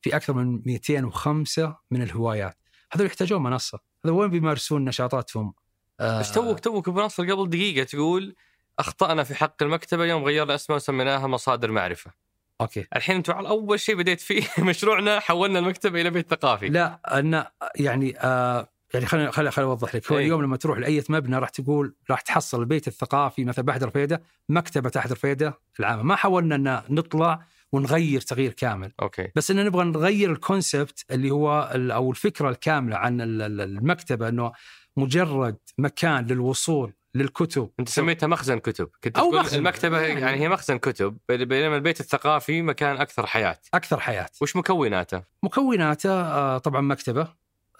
في أكثر من 205 من الهوايات. هذول يحتاجون منصة. هذا وين بيمارسون نشاطاتهم؟ آه، بس توك توك بنصل قبل دقيقة تقول أخطأنا في حق المكتبة يوم غيرنا اسمها وسميناها مصادر معرفة. okay. الحين أنتم على أول شيء بديت فيه [laughs] مشروعنا حولنا المكتبه إلى بيت ثقافي. لا أن يعني آه يعني خليني خليني خليني أوضح لك. هو إيه. اليوم لما تروح لأي مبنى راح تقول راح تحصل البيت الثقافي مثلا بحد رفيده مكتبة تحت رفيده العامة. ما حاولنا أن نطلع ونغير تغيير كامل. okay. بس إن نبغى نغير ال concept اللي هو أو الفكرة الكاملة عن ال- ال- المكتبة إنه مجرد مكان للوصول للكتب. أنت سميتها مخزن كتب. كنت أو تقول مخزن. المكتبة يعني- يعني هي مخزن كتب بينما البيت الثقافي مكان أكثر حياة. أكثر حياة. وش مكوناته؟ مكوناته آه، طبعا مكتبة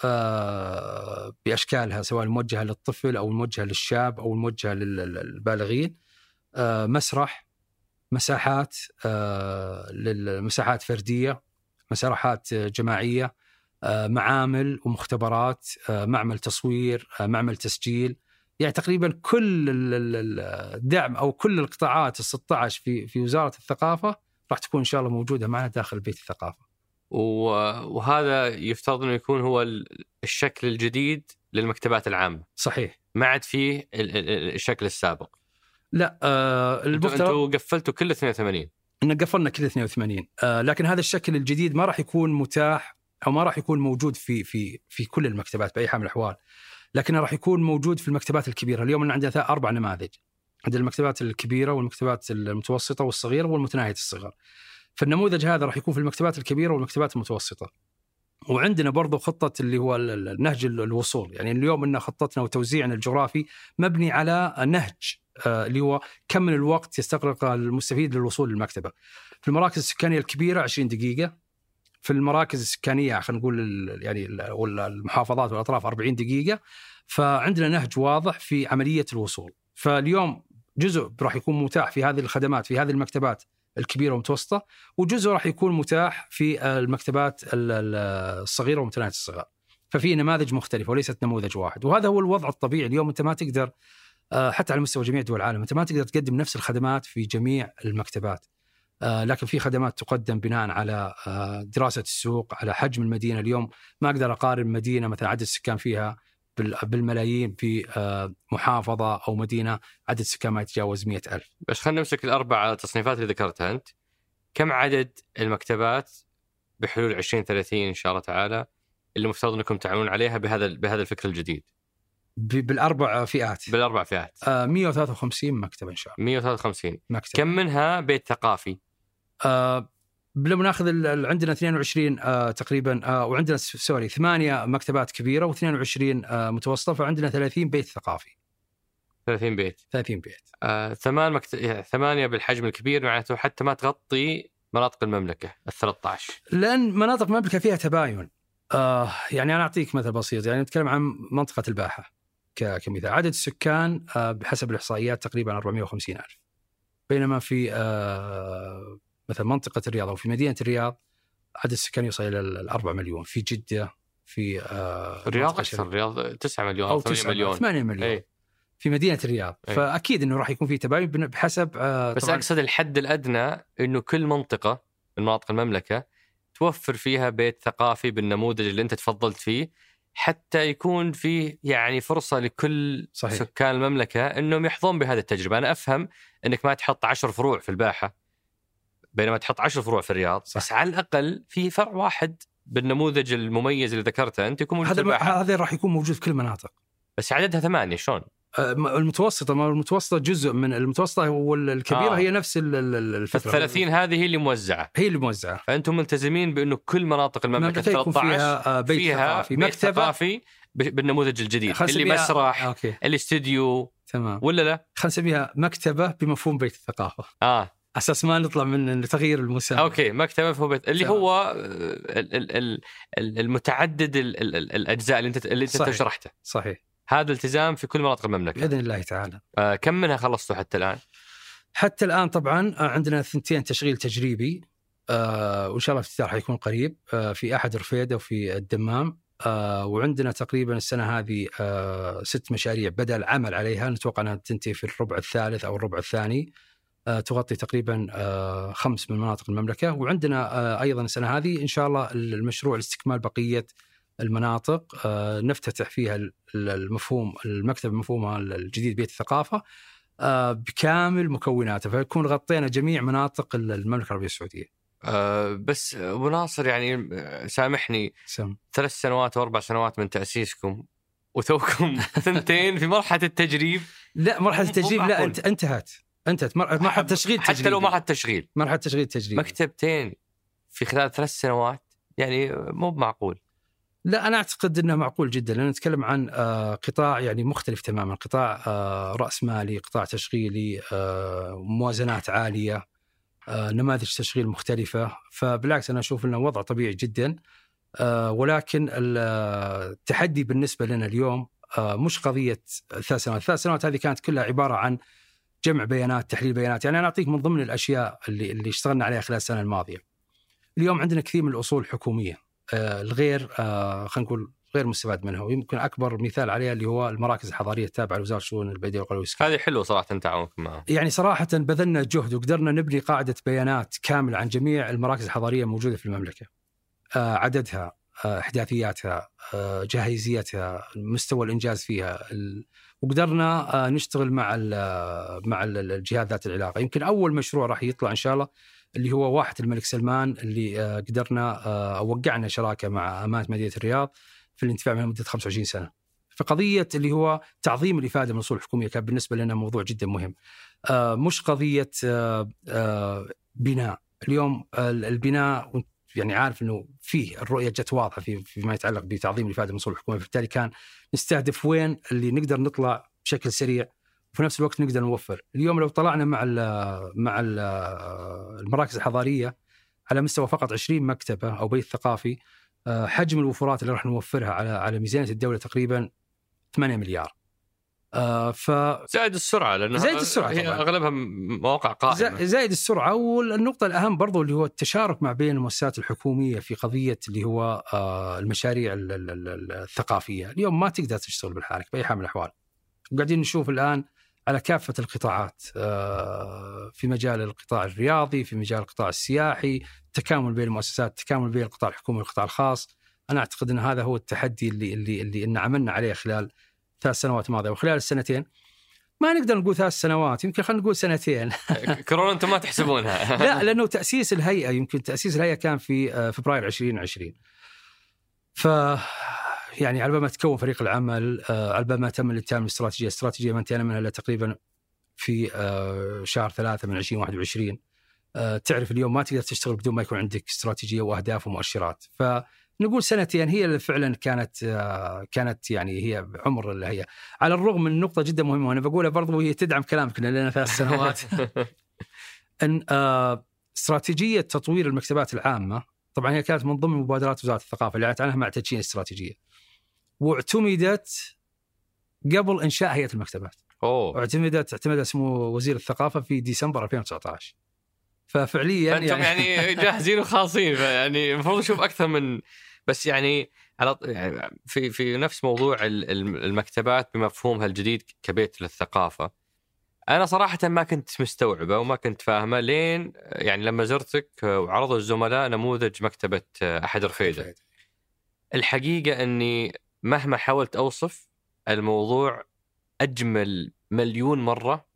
آه، بأشكالها سواء الموجهة للطفل أو الموجهة للشاب أو الموجهة لل- للبالغين آه، مسرح مساحات للمساحات فردية مساحات جماعية معامل ومختبرات معمل تصوير معمل تسجيل يعني تقريبا كل ال- ال- ال- الدعم أو كل القطاعات ال 16 في في وزارة الثقافة راح تكون إن شاء الله موجودة معنا داخل بيت الثقافة. وهذا يفترض إنه يكون هو ال- الشكل الجديد للمكتبات العامة. صحيح. ما عاد فيه ال- ال- الشكل السابق. لا آه المفترض أنتوا قفلتوا كل 82 ان قفلنا كل 82 آه لكن هذا الشكل الجديد ما راح يكون متاح أو ما راح يكون موجود في في في كل المكتبات بأي حال من الأحوال. لكنه راح يكون موجود في المكتبات الكبيرة. اليوم عندنا أربع نماذج. عندنا المكتبات الكبيرة والمكتبات المتوسطة والصغيرة والمتناهية الصغر فالنموذج هذا راح يكون في المكتبات الكبيرة والمكتبات المتوسطة. وعندنا برضو خطة اللي هو ال- الوصول. يعني اليوم إن خطتنا وتوزيعنا الجغرافي مبني على نهج آه، اللي هو كم من الوقت يستغرق المستفيد للوصول للمكتبة. في المراكز السكانية الكبيرة 20 دقيقة. في المراكز السكانية خلينا نقول يعني ولا المحافظات والأطراف 40 دقيقة. فعندنا نهج واضح في عملية الوصول. فاليوم جزء راح يكون متاح في هذه الخدمات في هذه المكتبات الكبيرة والمتوسطة وجزء راح يكون متاح في المكتبات ال- ال- الصغيرة ومتناهية الصغر ففي نماذج مختلفة وليست نموذج واحد. وهذا هو الوضع الطبيعي. اليوم أنت ما تقدر آه، حتى على مستوى جميع دول العالم أنت ما تقدر تقدم نفس الخدمات في جميع المكتبات. لكن في خدمات تقدم بناء على آه، دراسة السوق على حجم المدينة اليوم. ما أقدر أقارن مدينه مثلا عدد السكان فيها بال- بالملايين في آه، محافظة أو مدينة عدد السكان ما يتجاوز مئة ألف. بس خلينا نمسك الأربع تصنيفات اللي ذكرتها أنت. كم عدد المكتبات بحلول 2030 إن شاء الله تعالى اللي مفترض أنكم تعملون عليها بهذا بهذا الفكر الجديد؟ بالأربع فئات. بالأربع فئات. آه، 153 مكتبة إن شاء الله. 153 مكتب كم منها بيت ثقافي؟ آه لما ناخذ عندنا 22 آه تقريبا آه وعندنا سوري ثمانية مكتبات كبيرة و22 آه متوسطة فعندنا 30 بيت ثقافي. 30 بيت. 30 بيت. آه، ثمان مكت... يعني ثمانية بالحجم الكبير معناته حتى ما تغطي مناطق المملكة ال 13 لأن مناطق المملكة فيها تباين. آه يعني أنا أعطيك مثل بسيط يعني نتكلم عن منطقة الباحة ك- كمثال. عدد السكان آه بحسب الإحصائيات تقريبا 450 ألف. بينما في آه مثلا منطقة الرياض أو في مدينة الرياض عدد السكان يوصل إلى ال 4 مليون. في جدة في آه الرياض أكثر الرياض 9 مليون أو أو 8 9 مليون 8 مليون. أي. في مدينة الرياض. أي. فأكيد إنه راح يكون في تباين بحسب آه بس طبعاً أقصد الحد الأدنى أنه كل منطقة من مناطق المملكة توفر فيها بيت ثقافي بالنموذج اللي أنت تفضلت فيه حتى يكون فيه يعني فرصة لكل صحيح. سكان المملكة أنهم يحظون بهذه التجربة. أنا أفهم أنك ما تحط عشر فروع في الباحة. بينما تحط عشر فروع في الرياض صح. بس على الأقل في فرع واحد بالنموذج المميز اللي ذكرته أنت يكون موجود هذا هذا راح يكون موجود في كل المناطق بس عددها ثمانية شلون؟ آه، المتوسطة ما المتوسطة جزء من المتوسطة والكبيره آه. هي نفس ال- ال- ال- الفكرة. فال 30 هذه هي اللي موزعة. هي اللي موزعة. فأنتم ملتزمين بأنه كل مناطق المملكة المملكة يكون 13 فيها آه، بيت فيها ثقافي بيت مكتبة. ثقافي بالنموذج الجديد اللي نسميها- مسرح okay. الاستديو. تمام. ولا لا؟ خلينا نسميها مكتبة بمفهوم بيت الثقافة. آه. أساس ما نطلع من تغيير المسمى okay مكتبه في بيت. اللي تمام. هو ال- ال- ال- ال- المتعدد ال- ال- ال- الأجزاء اللي انت اللي أنت صحيح. شرحته. صحيح. هذا التزام في كل مناطق المملكة. بإذن الله تعالى. آه، كم منها خلصتوا حتى الآن؟ حتى الآن طبعا آه، عندنا ثنتين تشغيل تجريبي. آه وإن شاء الله الافتتاح حيكون قريب. آه في أحد رفيدة وفي الدمام. آه وعندنا تقريبا السنة هذه آه ست مشاريع بدأ العمل عليها. نتوقع أنها تنتهي في الربع الثالث أو الربع الثاني. آه تغطي تقريبا آه خمس من مناطق المملكة. وعندنا آه أيضا السنة هذه إن شاء الله المشروع لاستكمال بقية المناطق. آه نفتتح فيها ال- المفهوم المكتب مفهومها الجديد بيت الثقافة آه، بكامل مكوناته. فيكون غطينا جميع مناطق المملكة العربية السعودية. آه، بس ابو ناصر يعني آه، سامحني. سم. ثلاث سنوات أو أربع سنوات من تأسيسكم وتوكم [laughs] ثنتين في مرحلة التجريب. لا مرحلة التجريب لا انتهت. انتهت مر- مرحله تشغيل حتى تجريبي لو ما حد تشغيل. مرحله تشغيل تجريبي مكتبتين في خلال ثلاث سنوات يعني مو بمعقول. لا أنا أعتقد إنه معقول جدا. لأن نتكلم عن آه، قطاع يعني مختلف تماما. قطاع آه، رأس مالي قطاع تشغيلي آه، موازنات عالية نماذج تشغيل مختلفة. فبالعكس أنا أشوف إنه وضع طبيعي جدا. ولكن ال- التحدي بالنسبة لنا اليوم مش قضية ثلاث سنوات، الثلاث سنوات هذه كانت كلها عبارة عن جمع بيانات، تحليل بيانات، يعني أنا أعطيك من ضمن الأشياء اللي اللي اشتغلنا عليها خلال السنة الماضية. اليوم عندنا كثير من الأصول الحكومية آه، الغير آه، خلينا نقول غير مستفاد منها ويمكن أكبر مثال عليها اللي هو المراكز الحضارية التابعة لوزارة الشؤون البلديه والإسكان. هذه حلوة صراحة تعاونكم معهم يعني صراحة بذلنا جهد وقدرنا نبني قاعدة بيانات كاملة عن جميع المراكز الحضارية الموجودة في المملكة. آه، عددها، إحداثياتها، جاهزيتها، مستوى الإنجاز فيها، وقدرنا آه، نشتغل مع ال- مع ال- الجهات ذات العلاقة. يمكن أول مشروع راح يطلع إن شاء الله اللي هو واحة الملك سلمان اللي آه، قدرنا آه، وقعنا شراكة مع أمانة مدينة الرياض في الانتفاع منها مدة 25 سنة. فقضية اللي هو تعظيم الإفادة من الأصول الحكومية كان بالنسبة لنا موضوع جدا مهم. آه، مش قضية آه، آه، بناء اليوم آه، البناء يعني عارف إنه فيه الرؤية جت واضحة في فيما يتعلق بتعظيم الافاده من اصول الحكومة. فبالتالي كان نستهدف وين اللي نقدر نطلع بشكل سريع وفي نفس الوقت نقدر نوفر. اليوم لو طلعنا مع ال مع ال المراكز الحضارية على مستوى فقط 20 مكتبة أو بيت ثقافي آه، حجم الوفرات اللي راح نوفرها على على ميزانية الدولة تقريبا 8 مليار. آه، ف زائد السرعة لأنه زائد السرعة هي طبعاً. أغلبها مواقع قائمة زا- زائد السرعة والنقطة الأهم برضو اللي هو التشارك مع بين المؤسسات الحكومية في قضية اللي هو آه، المشاريع ال- ال- ال- الثقافية، اليوم ما تقدر تشتغل بالحالك بأي حال من الأحوال. وقاعدين نشوف الآن على كافة القطاعات آه، في مجال القطاع الرياضي، في مجال القطاع السياحي، التكامل بين المؤسسات، التكامل بين القطاع الحكومي والقطاع الخاص. أنا أعتقد إن هذا هو التحدي اللي اللي اللي إن عملنا عليه خلال ثلاث سنوات ماضية وخلال السنتين ما نقدر نقول ثلاث سنوات يمكن خلينا نقول سنتين. [laughs] كورونا أنتم ما تحسبونها. [laughs] لا لأنه تأسيس الهيئة يمكن تأسيس الهيئة كان في آه، فبراير 2020 ف يعني على ما تكون فريق العمل آه، على ما تم الانتهاء من الاستراتيجيه، الاستراتيجيه ما انتهينا منها إلا تقريبا في آه، شهر ثلاثة من 2021 آه، تعرف اليوم ما تقدر تشتغل بدون ما يكون عندك استراتيجية وأهداف ومؤشرات. فنقول سنتين هي اللي فعلا كانت آه، كانت يعني هي عمر الهيئه على الرغم من نقطة جدا مهمة وأنا بقولها برضو وهي تدعم كلامك لنا ثلاث سنوات. [laughs] إن آه، استراتيجية تطوير المكتبات العامة طبعا هي كانت من ضمن مبادرات وزارة الثقافة اللي اعلنت عنها مع تدشين الاستراتيجيه واعتمدت قبل إنشاء هيئة المكتبات. أوه. اعتمدت اعتمد اسمه وزير الثقافة في ديسمبر 2019 ففعليا فأنتم يعني جاهزين وخاصين [laughs] يعني المفروض نشوف أكثر من بس يعني على يعني في في نفس موضوع ال- ال- المكتبات بمفهومها الجديد كبيت للثقافة. أنا صراحة ما كنت مستوعبة وما كنت فاهمة لين يعني لما زرتك وعرضوا الزملاء نموذج مكتبة أحد رفيدة. الحقيقة إني مهما حاولت أوصف الموضوع أجمل مليون مرة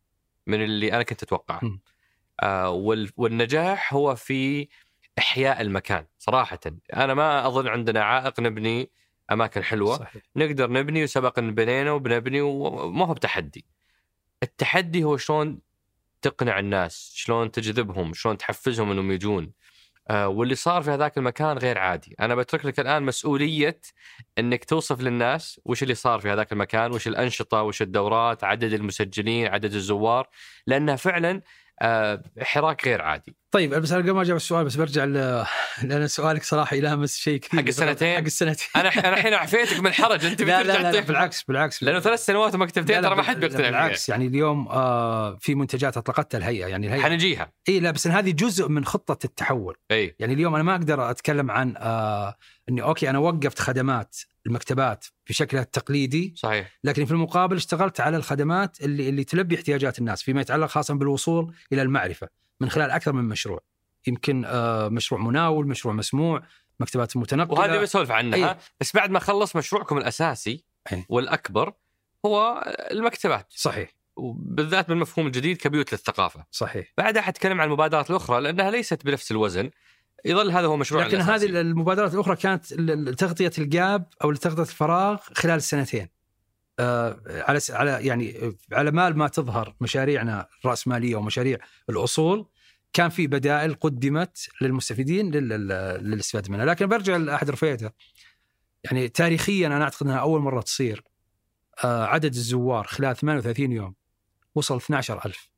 من اللي أنا كنت أتوقعه. آه وال- والنجاح هو في إحياء المكان صراحة. أنا ما أظن عندنا عائق نبني أماكن حلوة. صحيح. نقدر نبني وسبق إن بنينا وبنبني وما هو بتحدي. التحدي هو شلون تقنع الناس، شلون تجذبهم، شلون تحفزهم إنهم يجون. آه واللي صار في هذاك المكان غير عادي، أنا بترك لك الآن مسؤولية إنك توصف للناس وش اللي صار في هذاك المكان، وش الأنشطة، وش الدورات، عدد المسجلين، عدد الزوار، لأنها فعلا حراك غير عادي. طيب بس أنا قبل ما أجاوب السؤال بس برجع ل... لأن سؤالك صراحة يلامس شيء كثير. حق السنتين؟ حق السنتين. أنا أنا الحين عفيتك من الحرج أنت لا لا لا, لا. بالعكس بالعكس. لأنه ثلاث سنوات ومكتبتين ترى ما حد بيقتنع بالعكس يعني اليوم آه في منتجات أطلقتها الهيئة يعني. الهيئة حنجيها. إي لا بس هذه جزء من خطة التحول. إي. يعني اليوم أنا ما أقدر أتكلم عن آه إني أوكي أنا وقفت خدمات المكتبات بشكلها التقليدي. صحيح. لكن في المقابل اشتغلت على الخدمات اللي اللي تلبي احتياجات الناس فيما يتعلق خاصة بالوصول إلى المعرفة. من خلال أكثر من مشروع. يمكن آه مشروع مناول مشروع مسموع مكتبات متنقلة. وهذه بسولف عنها. أي. بس بعد ما خلص مشروعكم الأساسي أي. والأكبر هو المكتبات. صحيح. وبالذات بالمفهوم الجديد كبيوت للثقافة. صحيح. بعدها حتكلم عن المبادرات الاخرى لأنها ليست بنفس الوزن. يظل هذا هو مشروع لكن هذه المبادرات الأخرى كانت لتغطية الجاب أو لتغطية الفراغ خلال السنتين. آه على على يعني آه، على مال ما تظهر مشاريعنا الرأسمالية ومشاريع الأصول كان في بدائل قدمت للمستفيدين لل- لل- للاستفادة منها، لكن برجع لأحد رفيته يعني تاريخيا أنا أعتقد أنها أول مرة تصير آه عدد الزوار خلال 38 يوم وصل 12000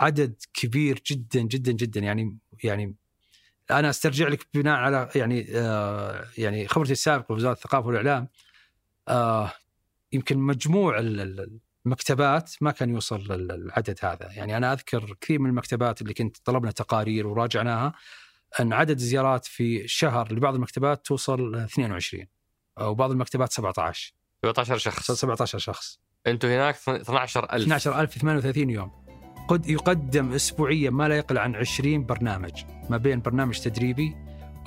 عدد كبير جدا جدا جدا. يعني يعني أنا أسترجع لك بناء على يعني آه يعني خبرتي السابقة في وزارة الثقافة والإعلام آه يمكن مجموع ال- ال- المكتبات ما كان يوصل لل- العدد هذا. يعني أنا أذكر كثير من المكتبات اللي كنت طلبنا تقارير وراجعناها أن عدد الزيارات في الشهر لبعض المكتبات توصل 22 وبعض المكتبات 17 17 شخص. 17 شخص. أنتم هناك 12000 12000 في 38 يوم. قد يقدم اسبوعيا ما لا يقل عن 20 برنامج ما بين برنامج تدريبي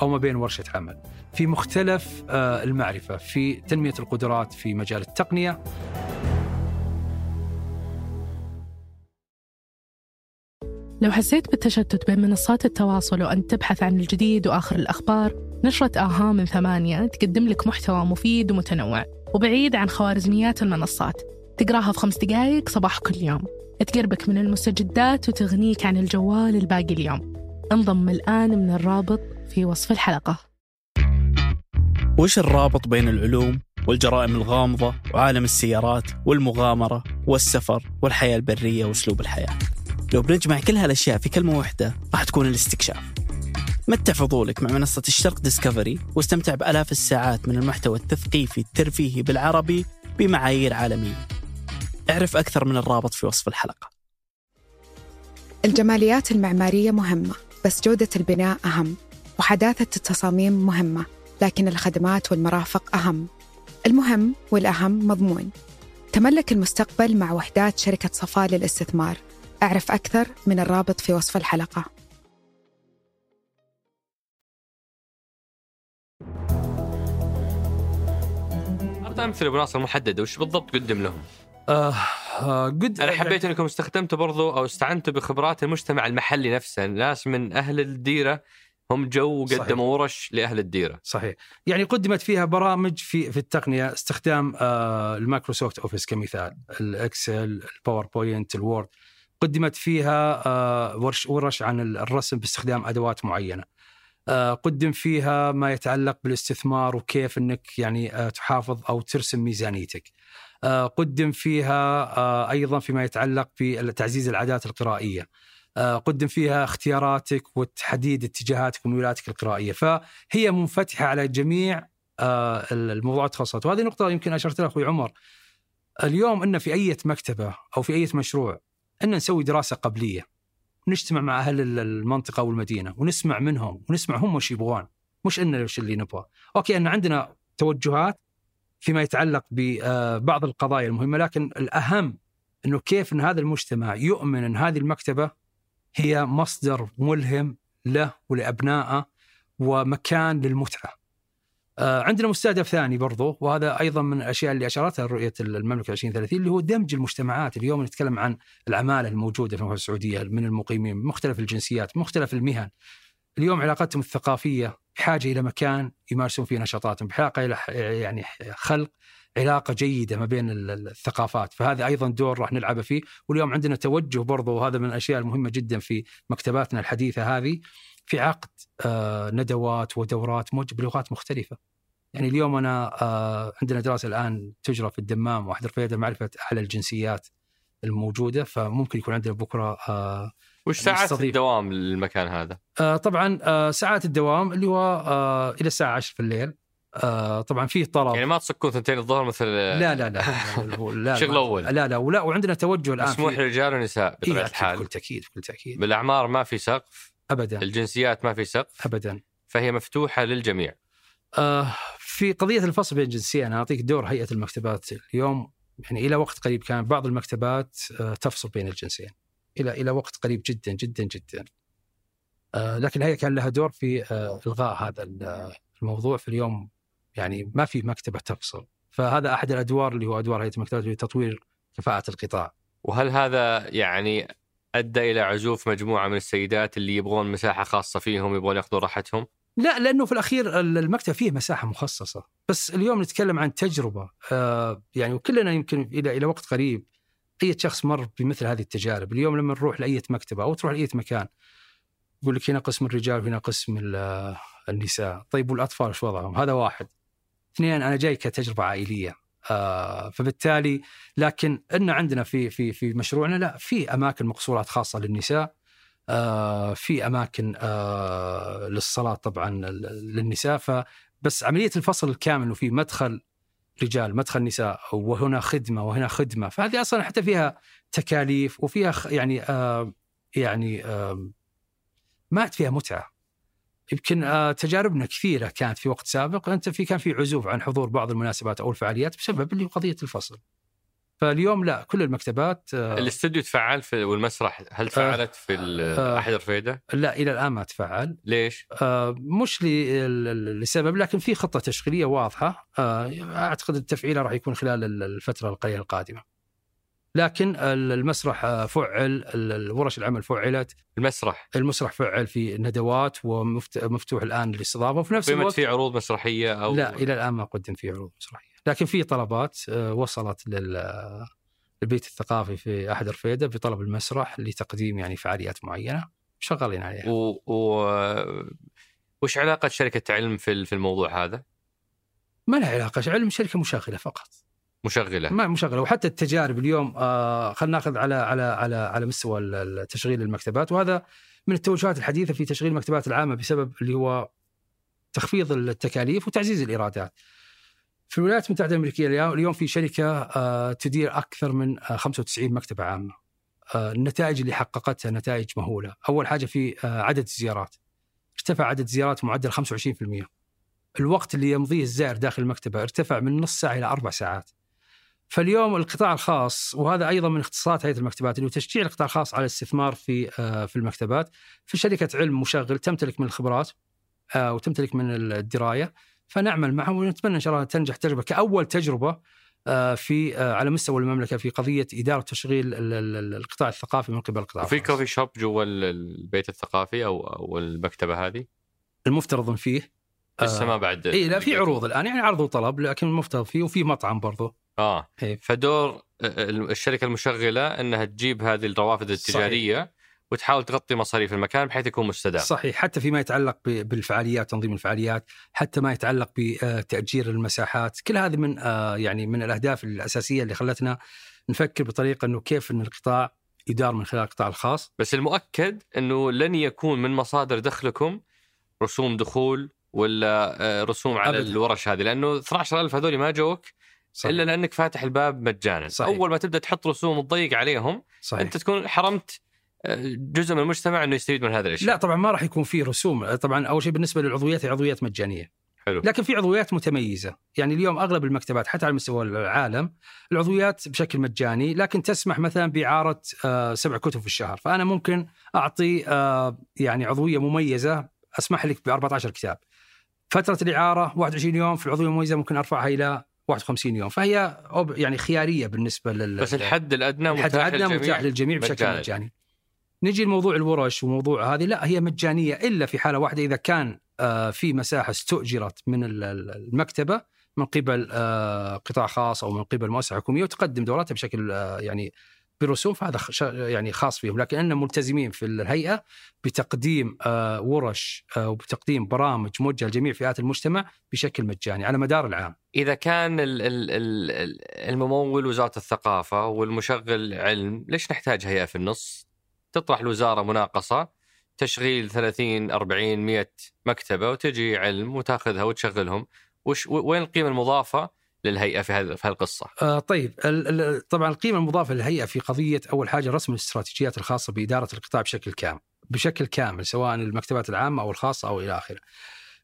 أو ما بين ورشة عمل. في مختلف آه، المعرفة في تنمية القدرات في مجال التقنية. لو حسيت بالتشتت بين منصات التواصل وأنت تبحث عن الجديد وآخر الأخبار نشرة آها من ثمانية تقدم لك محتوى مفيد ومتنوع وبعيد عن خوارزميات المنصات. تقراها في خمس دقايق صباح كل يوم. تقربك من المستجدات وتغنيك عن الجوال الباقي اليوم. انضم الآن من الرابط في وصف الحلقة. وش الرابط بين العلوم والجرائم الغامضة وعالم السيارات والمغامرة والسفر والحياة البرية وأسلوب الحياة؟ لو بنجمع كل هالأشياء في كلمة واحدة راح تكون الاستكشاف. متع فضولك مع منصة الشرق ديسكفري واستمتع بآلاف الساعات من المحتوى التثقيفي الترفيهي بالعربي بمعايير عالمية. اعرف أكثر من الرابط في وصف الحلقة. الجماليات المعمارية مهمة بس جودة البناء أهم وحداثة التصاميم مهمة لكن الخدمات والمرافق أهم. المهم والأهم مضمون. تملك المستقبل مع وحدات شركة صفاء للاستثمار. أعرف أكثر من الرابط في وصف الحلقة. اعطي أمثلة ابو ناصر محدده وش بالضبط قدم لهم؟ آه آه قد أنا حبيت إنكم استخدمتوا برضو أو استعنتوا بخبرات المجتمع المحلي نفسه. ناس من أهل الديرة هم جو وقدموا ورش لأهل الديرة. صحيح. يعني قدمت فيها برامج في في التقنية استخدام آه ال Microsoft Office كمثال ال Excel ال PowerPoint ال Word. قدمت فيها آه ورش ورش عن الرسم باستخدام أدوات معينة. آه قدم فيها ما يتعلق بالاستثمار وكيف إنك يعني آه تحافظ أو ترسم ميزانيتك. قدم فيها آه أيضا فيما يتعلق بتعزيز العادات القرائية. آه، قدم فيها اختياراتك وتحديد اتجاهاتك وميولاتك القرائية، فهي منفتحة على جميع آه، الموضوعات الخاصة وهذه نقطة يمكن أشرت لها أخوي عمر. اليوم أن في أي مكتبة أو في أي مشروع أن نسوي دراسة قبلية نجتمع مع أهل المنطقة والمدينة ونسمع منهم ونسمع هم وش يبغون مش أن وش اللي نبغى. أوكي أن عندنا توجهات فيما يتعلق ببعض القضايا المهمة لكن الأهم أنه كيف أن هذا المجتمع يؤمن أن هذه المكتبة هي مصدر ملهم له ولأبنائه ومكان للمتعة. آه عندنا مستهدف ثاني برضو وهذا أيضا من الأشياء اللي أشارتها رؤية المملكة 2030 اللي هو دمج المجتمعات. اليوم نتكلم عن العمالة الموجودة في المملكة السعودية من المقيمين مختلف الجنسيات مختلف المهن. اليوم علاقتهم الثقافية بحاجة إلى مكان يمارسون فيه نشاطاتهم بحاجة إلى يعني خلق علاقة جيدة ما بين الثقافات. فهذا أيضا دور راح نلعبه فيه. واليوم عندنا توجه برضو وهذا من الأشياء المهمة جدا في مكتباتنا الحديثة هذه في عقد آه ندوات ودورات بلغات مختلفة. يعني اليوم أنا آه عندنا دراسة الآن تجرى في الدمام واحد رفيده معرفة أعلى الجنسيات الموجودة فممكن يكون عندنا بكرة آه وش ساعات. الدوام للمكان هذا؟ آه طبعا آه ساعات الدوام اللي هو آه إلى الساعة 10 في الليل. آه طبعا فيه طلب. يعني ما تصكون ثنتين الظهر مثل لا لا لا لا, [laughs] شغل أول. لا لا ولا وعندنا توجه الآن مسموح للرجال والنساء إيه، بطبيعه أكيد، الحال. بكل تاكيد بكل تاكيد بالأعمار ما في سقف. ابدا. الجنسيات ما في سقف. ابدا. فهي مفتوحة للجميع. آه في قضية الفصل بين الجنسيين. أنا أعطيك دور هيئة المكتبات اليوم. يعني إلى وقت قريب كان بعض المكتبات آه تفصل بين الجنسين إلى إلى وقت قريب جدا جدا جدا. آه لكن الهيئه كان لها دور في آه إلغاء هذا ال- الموضوع في اليوم يعني ما في مكتبة تفصل فهذا أحد الأدوار اللي هو أدوار هيئة المكتبات لتطوير كفاءة القطاع. وهل هذا يعني أدى إلى عزوف مجموعة من السيدات اللي يبغون مساحة خاصة فيهم يبغون ياخذون راحتهم؟ لا لأنه في الأخير المكتب فيه مساحة مخصصة. بس اليوم نتكلم عن تجربة. آه يعني وكلنا يمكن إلى إلى وقت قريب أي شخص مر بمثل هذه التجارب اليوم لما نروح لأي مكتبة أو تروح لأي مكان يقول لك هنا قسم الرجال وهنا قسم ال- النساء. طيب والأطفال إيش وضعهم؟ هذا واحد. اثنين أنا جاي كتجربة عائلية. آه فبالتالي لكن إن عندنا في في في مشروعنا لا في أماكن مقصورات خاصة للنساء. آه في أماكن آه للصلاة طبعا لل- للنساء. فبس عملية الفصل الكامل انه في مدخل رجال مدخل نساء وهنا خدمة وهنا خدمة. فهذه أصلا حتى فيها تكاليف وفيها يعني آه يعني آه ما عاد فيها متعة. يمكن آه تجاربنا كثيرة كانت في وقت سابق أنت في كان في عزوف عن حضور بعض المناسبات أو الفعاليات بسبب اللي قضية الفصل. فاليوم لا كل المكتبات آه الاستوديو تفعل في والمسرح هل تفعلت في آه. أحد الرفيده؟ لا إلى الآن ما تفعل ليش؟ آه، مش لسبب لكن في خطة تشغيلية واضحة آه، أعتقد التفعيل راح يكون خلال ال- الفترة القليلة القادمة. لكن ال- المسرح آه، فعل الورش العمل فعلت المسرح المسرح فعل في ندوات ومفتوح الآن للاستضافة وفي نفس الوقت فيه عروض مسرحية أو لا إلى الآن ما قدم فيه عروض مسرحية لكن في طلبات آه، وصلت لل البيت الثقافي في أحد رفيده بطلب المسرح لتقديم يعني فعاليات معينة شغالين عليها. و... و... وش علاقة شركة علم في في الموضوع هذا؟ ما لها علاقة علم شركة مشغلة فقط. مشغلة ما مشغلة وحتى التجارب اليوم آه خلينا ناخذ على على على على مستوى تشغيل المكتبات وهذا من التوجهات الحديثة في تشغيل المكتبات العامة بسبب اللي هو تخفيض التكاليف وتعزيز الإيرادات. في الولايات المتحدة الأمريكية اليوم في شركة آه تدير أكثر من آه 95 مكتبة عامة. آه النتائج اللي حققتها نتائج مهولة، أول حاجة في آه عدد الزيارات. ارتفع عدد الزيارات معدل 25%. الوقت اللي يمضيه الزائر داخل المكتبة ارتفع من نص ساعة إلى أربع ساعات. فاليوم القطاع الخاص وهذا أيضا من اختصاصات هيئة المكتبات اللي تشجيع القطاع الخاص على الاستثمار في آه، في المكتبات في شركة علم مشغل تمتلك من الخبرات آه، وتمتلك من الدراية فنعمل معهم ونتمنى إن شاء الله تنجح تجربة كأول تجربة آه، في آه، على مستوى المملكة في قضية إدارة وتشغيل ال- ال- ال- القطاع الثقافي من قبل القطاع الخاص. كوفي شوب جوا ال- البيت الثقافي أو أو المكتبة هذه؟ المفترض إن فيه لسه ما بعد إي لا في عروض الآن يعني عرض وطلب لكن المفترض فيه وفي مطعم برضو. آه. إيه. فدور الشركة المشغلة إنها تجيب هذه الروافد التجارية وتحاول تغطي مصاريف المكان بحيث يكون مستدام صحيح حتى فيما يتعلق بالفعاليات تنظيم الفعاليات حتى ما يتعلق بتأجير المساحات كل هذه من آه، يعني من الأهداف الأساسية اللي خلتنا نفكر بطريقة أنه كيف أن القطاع يدار من خلال القطاع الخاص بس المؤكد إنه لن يكون من مصادر دخلكم رسوم دخول ولا آه، رسوم على أبداً. الورش هذه لأنه 12000 هذول ما جوك صحيح. إلا لأنك فاتح الباب مجانا صحيح. أول ما تبدأ تحط رسوم تضيق عليهم صحيح. أنت تكون حرمت آه، جزء من المجتمع إنه يستفيد من هذه الأشياء. لا طبعا ما راح يكون في رسوم. طبعا أول شيء بالنسبة للعضويات هي عضويات مجانية. حلو. لكن في عضويات متميزة. يعني اليوم أغلب المكتبات حتى على مستوى العالم العضويات بشكل مجاني لكن تسمح مثلا بإعارة آه، سبع كتب في الشهر. فأنا ممكن أعطي آه، يعني عضوية مميزة أسمح لك ب 14 كتاب. فترة الإعارة 21 يوم في العضوية المميزة ممكن أرفعها إلى 51 يوم. فهي يعني خيارية بالنسبة لل بس الحد الأدنى الحد متاح الأدنى للجميع. متاح للجميع بشكل. مجاني. نجي لموضوع الورش وموضوع هذه. لا هي مجانية إلا في حالة واحدة. إذا كان آه، في مساحة استؤجرت من ال- ال- المكتبة من قبل آه، قطاع خاص أو من قبل مؤسسة حكومية وتقدم دوراتها بشكل آه، يعني برسوم فهذا يعني خاص فيهم. لكن اننا ملتزمين في الهيئة بتقديم ورش وبتقديم برامج موجهة لجميع فئات المجتمع بشكل مجاني على مدار العام. إذا كان ال- ال- ال- الممول وزارة الثقافة والمشغل علم ليش نحتاج هيئة في النص؟ تطرح الوزارة مناقصة تشغيل 30 40 100 مكتبة وتجي علم وتاخذها وتشغلهم وش وين القيمة المضافة للهيئة في هذه في هالقصة؟ آه طيب طبعا القيمة المضافة للهيئة في قضية أول حاجة رسم الاستراتيجيات الخاصة بإدارة القطاع بشكل كامل بشكل كامل سواء المكتبات العامة أو الخاصة أو إلى آخره.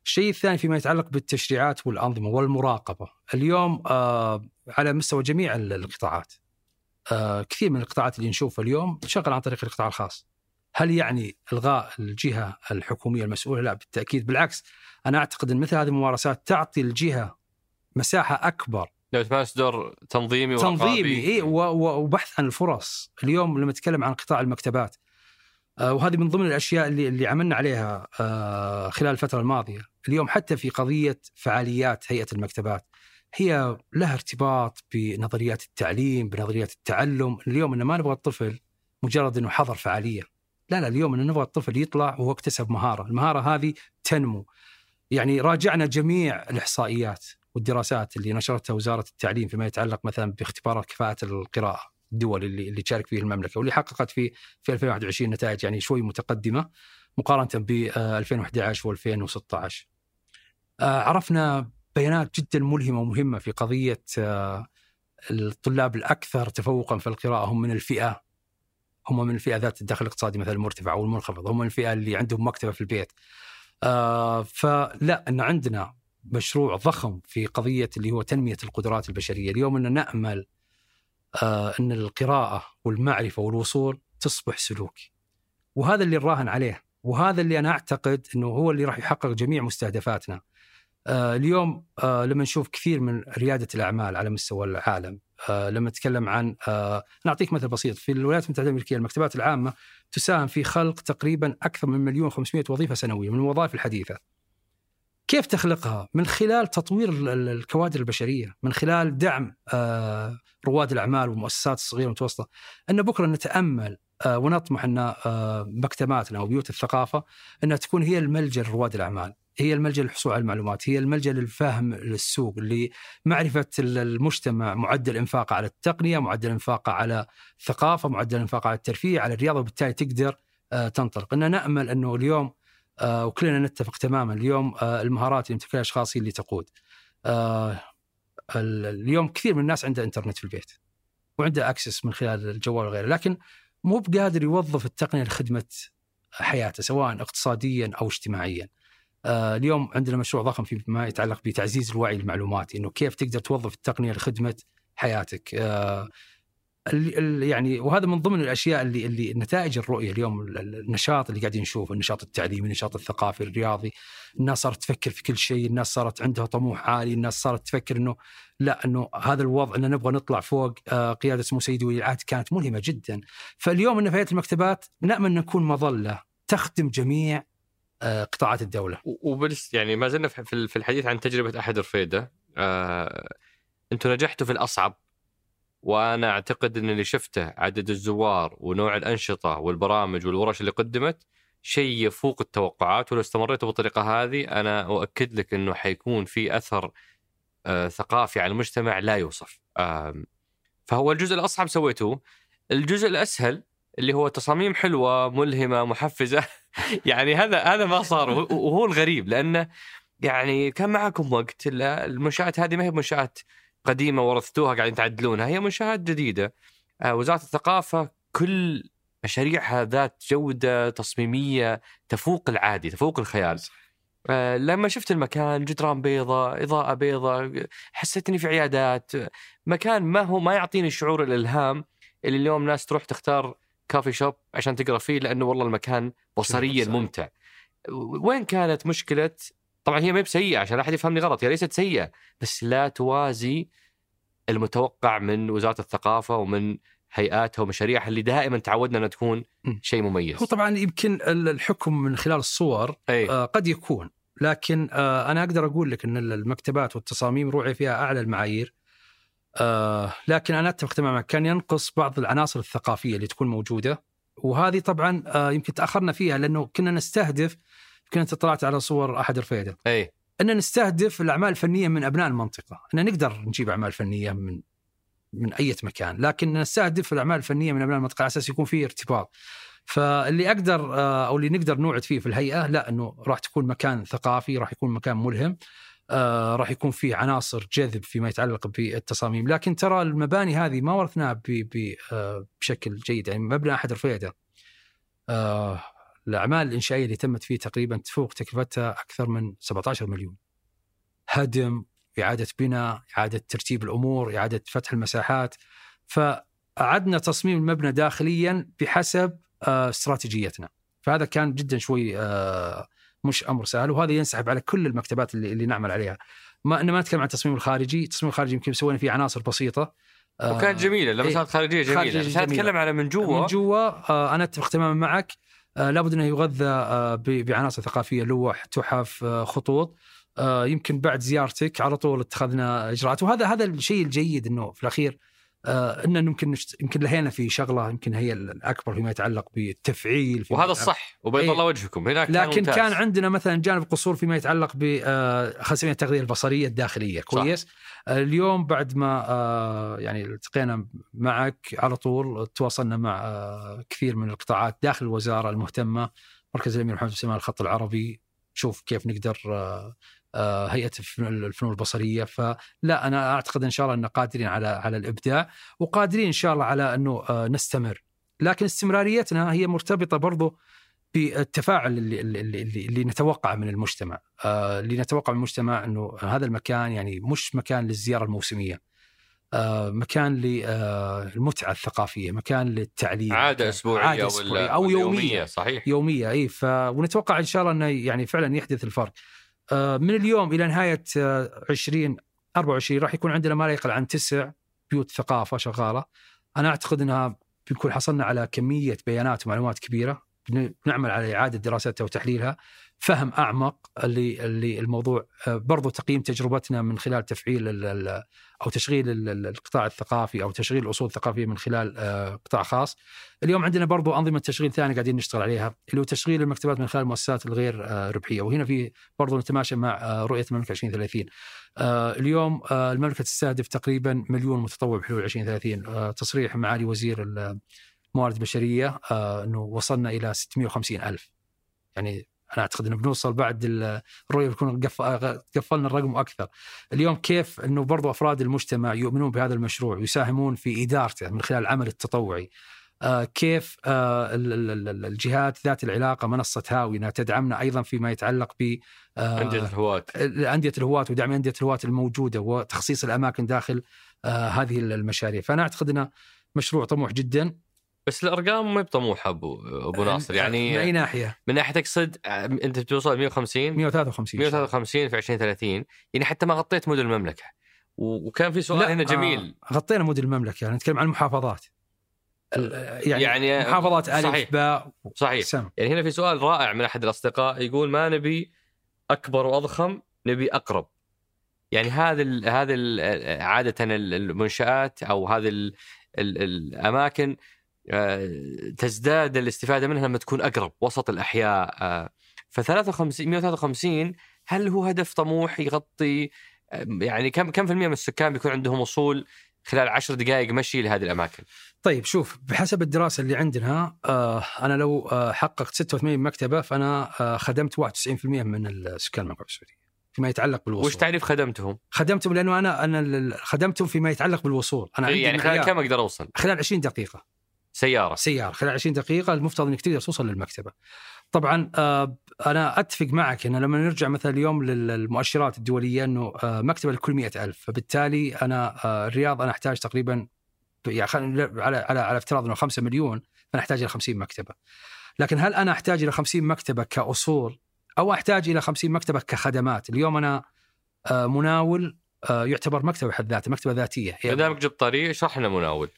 الشيء الثاني فيما يتعلق بالتشريعات والأنظمة والمراقبة، اليوم آه على مستوى جميع ال- القطاعات. آه كثير من القطاعات اللي نشوفها اليوم تشغل عن طريق القطاع الخاص. هل يعني إلغاء الجهة الحكومية المسؤولة؟ لا بالتأكيد. بالعكس أنا أعتقد إن مثل هذه الممارسات تعطي الجهة مساحة أكبر. لو تمارس دور تنظيمي ورقابي. تنظيمي و- وبحث عن الفرص. اليوم لما نتكلم عن قطاع المكتبات آه، وهذه من ضمن الأشياء اللي اللي عملنا عليها آه، خلال الفترة الماضية. اليوم حتى في قضية فعاليات هيئة المكتبات هي لها ارتباط بنظريات التعليم بنظريات التعلم. اليوم ان ما نبغى الطفل مجرد إنه حضر فعالية. لا لا اليوم ان نبغى الطفل يطلع وهو اكتسب مهارة. المهارة هذه تنمو. يعني راجعنا جميع الإحصائيات والدراسات اللي نشرتها وزارة التعليم فيما يتعلق مثلا باختبارات كفاءة القراءة الدول اللي اللي تشارك فيه المملكة واللي حققت في في 2021 نتائج يعني شوي متقدمة مقارنة ب 2011 و2016. عرفنا بيانات جدا ملهمة ومهمة في قضية آه، الطلاب الأكثر تفوقا في القراءة هم من الفئة هم من الفئة ذات الدخل الاقتصادي مثلا المرتفع أو المنخفض هم من الفئة اللي عندهم مكتبة في البيت. آه، فلا إن عندنا مشروع ضخم في قضية اللي هو تنمية القدرات البشرية، اليوم إن نأمل آه، إن القراءة والمعرفة والوصول تصبح سلوك. وهذا اللي نراهن عليه، وهذا اللي أنا أعتقد إنه هو اللي راح يحقق جميع مستهدفاتنا. آه، اليوم آه، لما نشوف كثير من ريادة الأعمال على مستوى العالم، آه، لما نتكلم عن نعطيك مثل بسيط، في الولايات المتحدة الأمريكية المكتبات العامة تساهم في خلق تقريبا أكثر من مليون 500 وظيفة سنوية من الوظائف الحديثة. كيف تخلقها؟ من خلال تطوير ال- ال- الكوادر البشرية، من خلال دعم رواد الأعمال والمؤسسات الصغيرة والمتوسطة، أن بكرة نتأمل ونطمح أن مكتباتنا وبيوت الثقافة أنها تكون هي الملجأ لرواد الأعمال، هي الملجأ للحصول على المعلومات، هي الملجأ للفهم للسوق، لمعرفه ال- المجتمع معدل انفاقه على التقنية، معدل انفاقه على الثقافه، معدل انفاقه على الترفيه، على الرياضة، وبالتالي تقدر آه، تنطلق، ان نأمل إنه اليوم آه، وكلنا نتفق تماما اليوم آه، المهارات اللي يمتلكها الأشخاص هي اللي تقود. ال- اليوم كثير من الناس عنده إنترنت في البيت وعنده أكسس من خلال الجوال وغيره، لكن مو بقادر يوظف التقنية لخدمة حياته سواء اقتصاديا أو اجتماعيا. آه، اليوم عندنا مشروع ضخم فيما يتعلق بتعزيز الوعي المعلوماتي إنه كيف تقدر توظف التقنية لخدمة حياتك. آه، يعني وهذا من ضمن الأشياء اللي اللي نتائج الرؤية اليوم ال- ال- النشاط اللي قاعدين نشوفه النشاط التعليمي، النشاط الثقافي، الرياضي، الناس صارت تفكر في كل شيء، الناس صارت عندها طموح عالي، الناس صارت تفكر إنه لا إنه هذا الوضع ان نبغى نطلع فوق آه، قيادة سمو سيدي ولي العهد كانت ملهمة جدا. فاليوم إن المكتبات نامل أن نكون مظلة تخدم جميع قطاعات الدولة. وبالس يعني ما زلنا في الحديث عن تجربة أحد رفيده آه، أنتم نجحتوا في الأصعب وأنا أعتقد إن اللي شفته عدد الزوار ونوع الأنشطة والبرامج والورش اللي قدمت شيء يفوق التوقعات ولو استمريتوا بالطريقة هذه أنا أؤكد لك إنه حيكون في أثر آه، ثقافي على المجتمع لا يوصف. آم، فهو الجزء الأصعب سويتوه، الجزء الأسهل اللي هو تصاميم حلوة ملهمة محفزة. [laughs] يعني هذا هذا ما صار. وهو- الغريب لأنه يعني كان معكم وقت. المنشآت هذه ما هي منشآت قديمة ورثتوها قاعدين تعدلونها. هي منشآت جديدة. آه، وزارة الثقافة كل مشاريعها ذات جودة تصميمية تفوق العادي تفوق الخيال. آه، لما شفت المكان جدران بيضاء إضاءة بيضاء حسيت إني في عيادات. مكان ما هو ما يعطيني شعور الإلهام اللي اليوم ناس تروح تختار كافي شوب عشان تقرأ فيه لأنه والله المكان بصريا. ممتع وين كانت مشكلة طبعا هي ما هي بسيئة عشان لا أحد يفهمني غلط هي ليست سيئة بس لا توازي المتوقع من وزارة الثقافة ومن هيئاتها ومشاريعها اللي دائما تعودنا أنها تكون. شيء مميز. هو طبعا يمكن ال- الحكم من خلال الصور أي آه، قد يكون لكن آه، أنا أقدر أقول لك إن المكتبات والتصاميم روعي فيها أعلى المعايير آه، لكن أنا أتفق تماما كان ينقص بعض العناصر الثقافية اللي تكون موجودة. وهذه طبعا آه، يمكن تأخرنا فيها لأنه كنا نستهدف يمكن انت طلعت على صور أحد رفيده أي. إن نستهدف الأعمال الفنية من أبناء المنطقة. إن نقدر نجيب أعمال فنية من من أي مكان لكن نستهدف الأعمال الفنية من أبناء المنطقة على أساس يكون في ارتباط. فاللي أقدر آه، أو اللي نقدر نوعد فيه في الهيئة لا إنه راح تكون مكان ثقافي راح يكون مكان ملهم. آه، راح يكون فيه عناصر جذب فيما يتعلق بالتصاميم. لكن ترى المباني هذه ما ورثناها آه، بشكل جيد. يعني مبنى أحد رفيده آه، الأعمال الإنشائية اللي تمت فيه تقريبا تفوق تكلفتها أكثر من 17 مليون. هدم إعادة بناء إعادة ترتيب الأمور إعادة فتح المساحات. فأعدنا تصميم المبنى داخليا بحسب استراتيجيتنا. فهذا كان جدا شوي آه، مش أمر سهل وهذا ينسحب على كل المكتبات اللي, اللي نعمل عليها. ما أنا ما أتكلم عن التصميم الخارجي التصميم الخارجي يمكن سوينا فيه عناصر بسيطة. آه، وكانت جميلة لمسات خارجية جميلة. خارجية بس جميلة. اتكلم على من جوا. من جوا آه، أنا أتفق تماما معك. آه، لابد أنه يغذى آه، بعناصر ثقافية لوح تحف آه، خطوط. آه، يمكن بعد زيارتك على طول اتخذنا إجراءات. وهذا هذا الشيء الجيد إنه في الأخير آه، ان يمكن نشت... يمكن لهينا في شغلة يمكن هي الأكبر فيما يتعلق بالتفعيل في وهذا الصح وبيض إيه. الله وجهكم. هناك كان لكن ممتاز. كان عندنا مثلا جانب قصور فيما يتعلق ب آه، خلينا نسميها التغذيه البصرية الداخلية. كويس. آه، اليوم بعد ما آه، يعني التقينا معك على طول تواصلنا مع آه، كثير من القطاعات داخل الوزارة المهتمة مركز الأمير محمد بن سلمان الخط العربي. شوف كيف نقدر آه، هيئة الفنون البصرية. فلا أنا أعتقد إن شاء الله إن قادرين على على الإبداع وقادرين إن شاء الله على أنه آه، نستمر. لكن استمراريتنا هي مرتبطة برضو بالتفاعل اللي, اللي, اللي, اللي نتوقع من المجتمع. آه، اللي نتوقع من المجتمع إنه هذا المكان يعني مش مكان للزيارة الموسمية. آه، مكان للمتعه الثقافية مكان للتعليم عادة مكان- أسبوعية عادة أسبوعية أو ولا يومية. صحيح. يومية إي ف ونتوقع إن شاء الله إنه يعني فعلا يحدث الفرق. آه، من اليوم إلى نهاية آه، 20 24 راح يكون عندنا ما لا يقل عن تسع بيوت ثقافة شغالة. أنا أعتقد إنها بنكون حصلنا على كمية بيانات ومعلومات كبيرة بن- بنعمل على إعادة دراستها وتحليلها فهم أعمق اللي اللي الموضوع آه، برضو تقييم تجربتنا من خلال تفعيل أو تشغيل ال- ال- القطاع الثقافي أو تشغيل الأصول الثقافية من خلال آه، قطاع خاص. اليوم عندنا برضو أنظمة تشغيل ثانية قاعدين نشتغل عليها اللي هو تشغيل المكتبات من خلال المؤسسات الغير آه، ربحية. وهنا في برضو نتماشى مع رؤية المملكة 2030 آه، اليوم المملكة تستهدف تقريبا مليون متطوع بحلول 2030 آه، تصريح معالي وزير الموارد البشرية إنه وصلنا إلى 650 ألف. يعني أنا أعتقد إنه بنوصل بعد ال- الرؤية بيكون قف- قفلنا الرقم وأكثر. اليوم كيف إنه برضو أفراد المجتمع يؤمنون بهذا المشروع ويساهمون في إدارته من خلال العمل التطوعي. آه، كيف آه، ال- ال- ال- الجهات ذات العلاقة منصة هاوي انها تدعمنا أيضا فيما يتعلق ب آه، عندي الهواة أندية الهواة ودعم أندية الهواة الموجودة وتخصيص الأماكن داخل هذه المشاريع فأنا أعتقد أنه مشروع طموح جدا بس الأرقام ما بطموحه أبو ابو ناصر. من أي يعني ناحية؟ من ناحية تقصد آه، أنت بتوصل 150 153 إن شاء الله. 153 في 2030 يعني حتى ما غطيت مدن المملكة. وكان في سؤال هنا جميل. آه غطينا مدن المملكة يعني نتكلم عن المحافظات. ال- يعني, يعني يعني محافظات ألف صحيح. باء صحيح. سم. يعني هنا في سؤال رائع من أحد الأصدقاء يقول ما نبي أكبر وأضخم نبي أقرب. يعني هذا ال هذا ال عادة ال- المنشآت أو هذه ال ال الأماكن آه، تزداد الاستفادة منها لما تكون أقرب وسط الأحياء آه، ف 53 153 هل هو هدف طموح يغطي آه، يعني كم كم في المية من السكان بيكون عندهم وصول خلال عشر دقائق مشي لهذه الأماكن؟ طيب شوف بحسب الدراسة اللي عندنا آه أنا لو آه حققت 86 مكتبة فأنا آه خدمت 91% من السكان المملكة السعودية فيما يتعلق بالوصول وش تعريف خدمتهم؟ خدمتهم لأنه أنا أنا خدمتهم فيما يتعلق بالوصول أنا عندي يعني خلال. كم أقدر أوصل؟ خلال 20 دقيقة سيارة. سيارة. خلال 20 دقيقة المفترض إنك تقدر توصل للمكتبة. طبعا آه، أنا أتفق معك إنه لما نرجع مثلا اليوم للمؤشرات الدولية إنه آه، مكتبة لكل مئة ألف. فبالتالي أنا آه، الرياض أنا أحتاج تقريبا يعني على على على افتراض إنه 5 مليون فأنا أحتاج إلى 50 مكتبة. لكن هل أنا أحتاج إلى 50 مكتبة كأصول؟ أو أحتاج إلى 50 مكتبة كخدمات؟ اليوم أنا مناول يعتبر مكتبة بحد ذاته مكتبة ذاتية. ما دامك جبت طريق اشرح لنا مناول.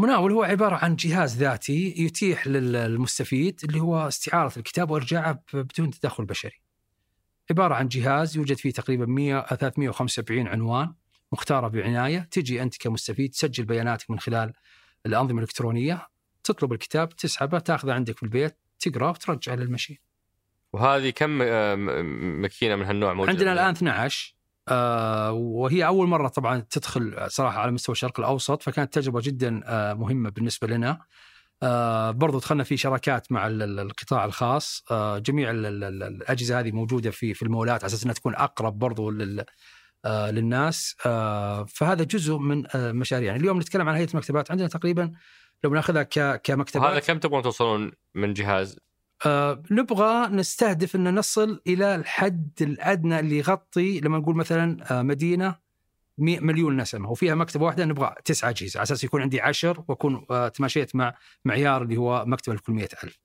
مناول هو عبارة عن جهاز ذاتي يتيح للمستفيد اللي هو استعارة الكتاب وإرجاعه بدون تدخل بشري. عبارة عن جهاز يوجد فيه تقريبا 100 375 عنوان مختارة بعناية. تجي أنت كمستفيد تسجل بياناتك من خلال الأنظمة الإلكترونية تطلب الكتاب تسحبه تأخذه عندك في البيت تقرأ وترجعه للمشي وهذه كم آه، م- ماكينة من هالنوع موجودة؟ عندنا الآن 12 آه وهي أول مرة طبعا تدخل صراحة على مستوى الشرق الأوسط فكانت تجربة جدا آه مهمة بالنسبة لنا. آه برضو دخلنا في شراكات مع ال- ال- القطاع الخاص. جميع ال- ال- ال- الأجهزة هذه موجودة في في المولات على أساس إنها تكون أقرب برضو لل آه للناس. آه فهذا جزء من آه مشاريع يعني اليوم نتكلم عن هيئة المكتبات. عندنا تقريبا لو بناخذها كمكتبات. وهذا كم تبغون توصلون من جهاز؟ آه نبغى نستهدف أن نصل إلى الحد الأدنى اللي يغطي لما نقول مثلا آه مدينة 100 مليون نسمة. وفيها مكتبة واحدة نبغى تسعة أجهزة. على أساس يكون عندي عشر وأكون آه تماشيت مع معيار اللي هو مكتبة لكل 100000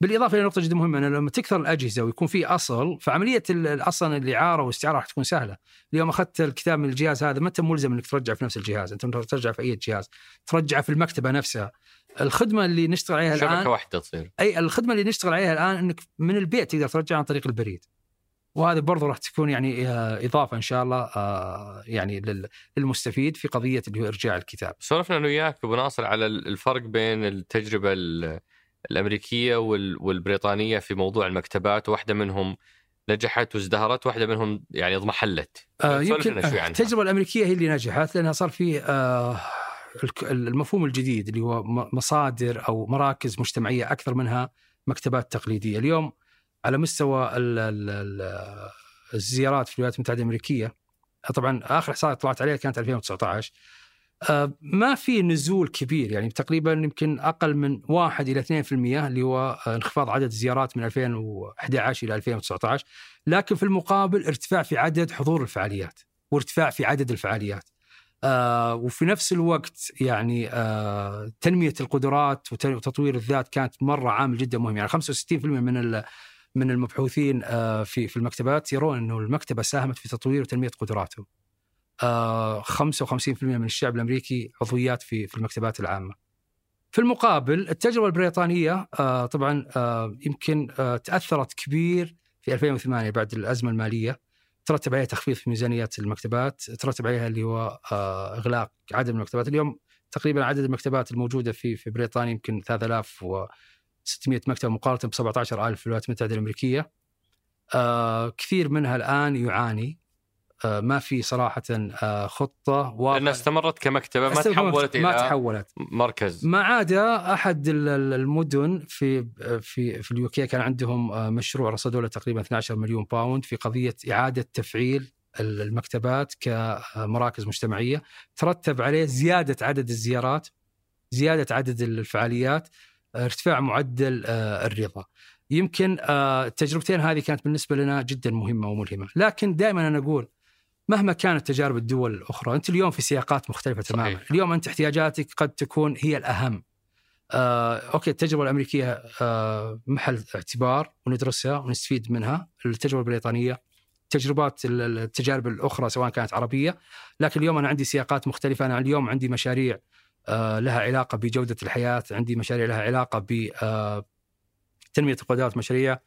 بالإضافة إلى نقطة جدا مهمة انه لما تكثر الأجهزة ويكون في أصل فعملية أصلا الاعاره والاستعاره راح تكون سهلة. اليوم أخذت الكتاب من الجهاز هذا ما أنت ملزم إنك ترجعه في نفس الجهاز، أنت ترجعه في أي جهاز، ترجعه في المكتبة نفسها. الخدمة اللي نشتغل عليها الآن شبكه واحدة تصير أي الخدمة اللي نشتغل عليها الآن إنك من البيت تقدر ترجع عن طريق البريد. وهذه برضو راح تكون يعني آه، إضافة إن شاء الله آه، يعني لل- للمستفيد في قضية اللي هو إرجاع الكتاب. سولفنا أنا وياك أبو ناصر على الفرق بين التجربة ال- الأمريكية وال- والبريطانية في موضوع المكتبات واحدة منهم نجحت وازدهرت واحدة منهم يعني اضمحلت آه، يمكن. التجربة الأمريكية هي اللي نجحت لأنها صار في آه، المفهوم الجديد اللي هو مصادر أو مراكز مجتمعية أكثر منها مكتبات تقليدية، اليوم على مستوى ال ال ال الزيارات في الولايات المتحدة الأمريكية طبعا آخر احصائيه طلعت عليها كانت 2019 آه، ما في نزول كبير يعني تقريبا يمكن أقل من 1 إلى 2% اللي هو آه، انخفاض عدد الزيارات من 2011 إلى 2019 لكن في المقابل ارتفاع في عدد حضور الفعاليات وارتفاع في عدد الفعاليات آه وفي نفس الوقت يعني آه تنمية القدرات وت- وتطوير الذات كانت مرة عامل جدا مهم يعني 65% من من المبحوثين آه في في المكتبات يرون إنه المكتبة ساهمت في تطوير وتنمية قدراتهم. آه 55% من الشعب الأمريكي عضويات في في المكتبات العامة. في المقابل التجربة البريطانية آه طبعا آه يمكن آه تأثرت كبير في 2008 بعد الأزمة المالية ترتب عليها تخفيض في ميزانيات المكتبات، ترتب عليها اللي هو آه إغلاق عدد المكتبات، اليوم تقريبا عدد المكتبات الموجودة في في بريطانيا يمكن 3600 مكتبة مقارنة ب 17000 في الولايات المتحدة الأمريكية. آه كثير منها الآن يعاني آه ما في صراحة آه خطة لأنها واضحه استمرت كمكتبة ما تحولت ما إلى تحولت. مركز. ما عدا أحد ال- ال- المدن في في في اليوكي كان عندهم آه، مشروع رصدوا له تقريبا 12 مليون باوند في قضية إعادة تفعيل ال- المكتبات كمراكز مجتمعية. ترتب عليه زيادة عدد الزيارات زيادة عدد الفعاليات ارتفاع معدل آه، الرضا. يمكن آه، التجربتين هذه كانت بالنسبة لنا جدا مهمة وملهمة. لكن دائما أنا أقول مهما كانت تجارب الدول الأخرى أنت اليوم في سياقات مختلفة تماما. صحيح. اليوم أنت احتياجاتك قد تكون هي الأهم. آه، أوكي التجربة الأمريكية آه، محل اعتبار وندرسها ونستفيد منها. التجربة البريطانية تجربات ال- ال- التجارب الأخرى سواء كانت عربية. لكن اليوم أنا عندي سياقات مختلفة. أنا اليوم عندي مشاريع آه، لها علاقة بجودة الحياة. عندي مشاريع لها علاقة ب آه، تنمية القدرات مشاريع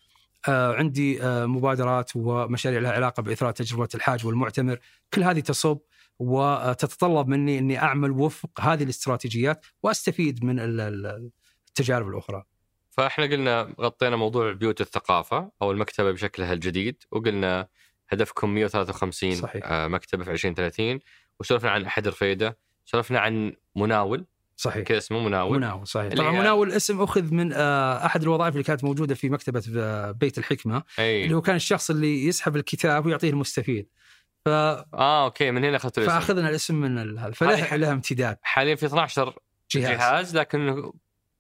عندي آه، مبادرات ومشاريع لها علاقة بإثراء تجربة الحاج والمعتمر كل هذه تصب وتتطلب مني إني أعمل وفق هذه الاستراتيجيات وأستفيد من ال- ال- التجارب الأخرى. فإحنا قلنا غطينا موضوع بيوت الثقافة أو المكتبة بشكلها الجديد وقلنا هدفكم 153 صحيح. آه، مكتبة في 2030 وسولفنا عن أحد رفيده سولفنا عن مناول صحيح. كذا اسمه مناول. مناول صحيح. اللي طبعا مناول اسم أخذ من آه، أحد الوظائف اللي كانت موجودة في مكتبة آه، بيت الحكمة اللي اي هو كان الشخص اللي يسحب الكتاب ويعطيه المستفيد. ف... آه أوكي من هنا أخذت الاسم. فأخذنا الاسم من هذا. فله هذه- لها امتداد. حاليا في 12 جهاز, جهاز, جهاز لكن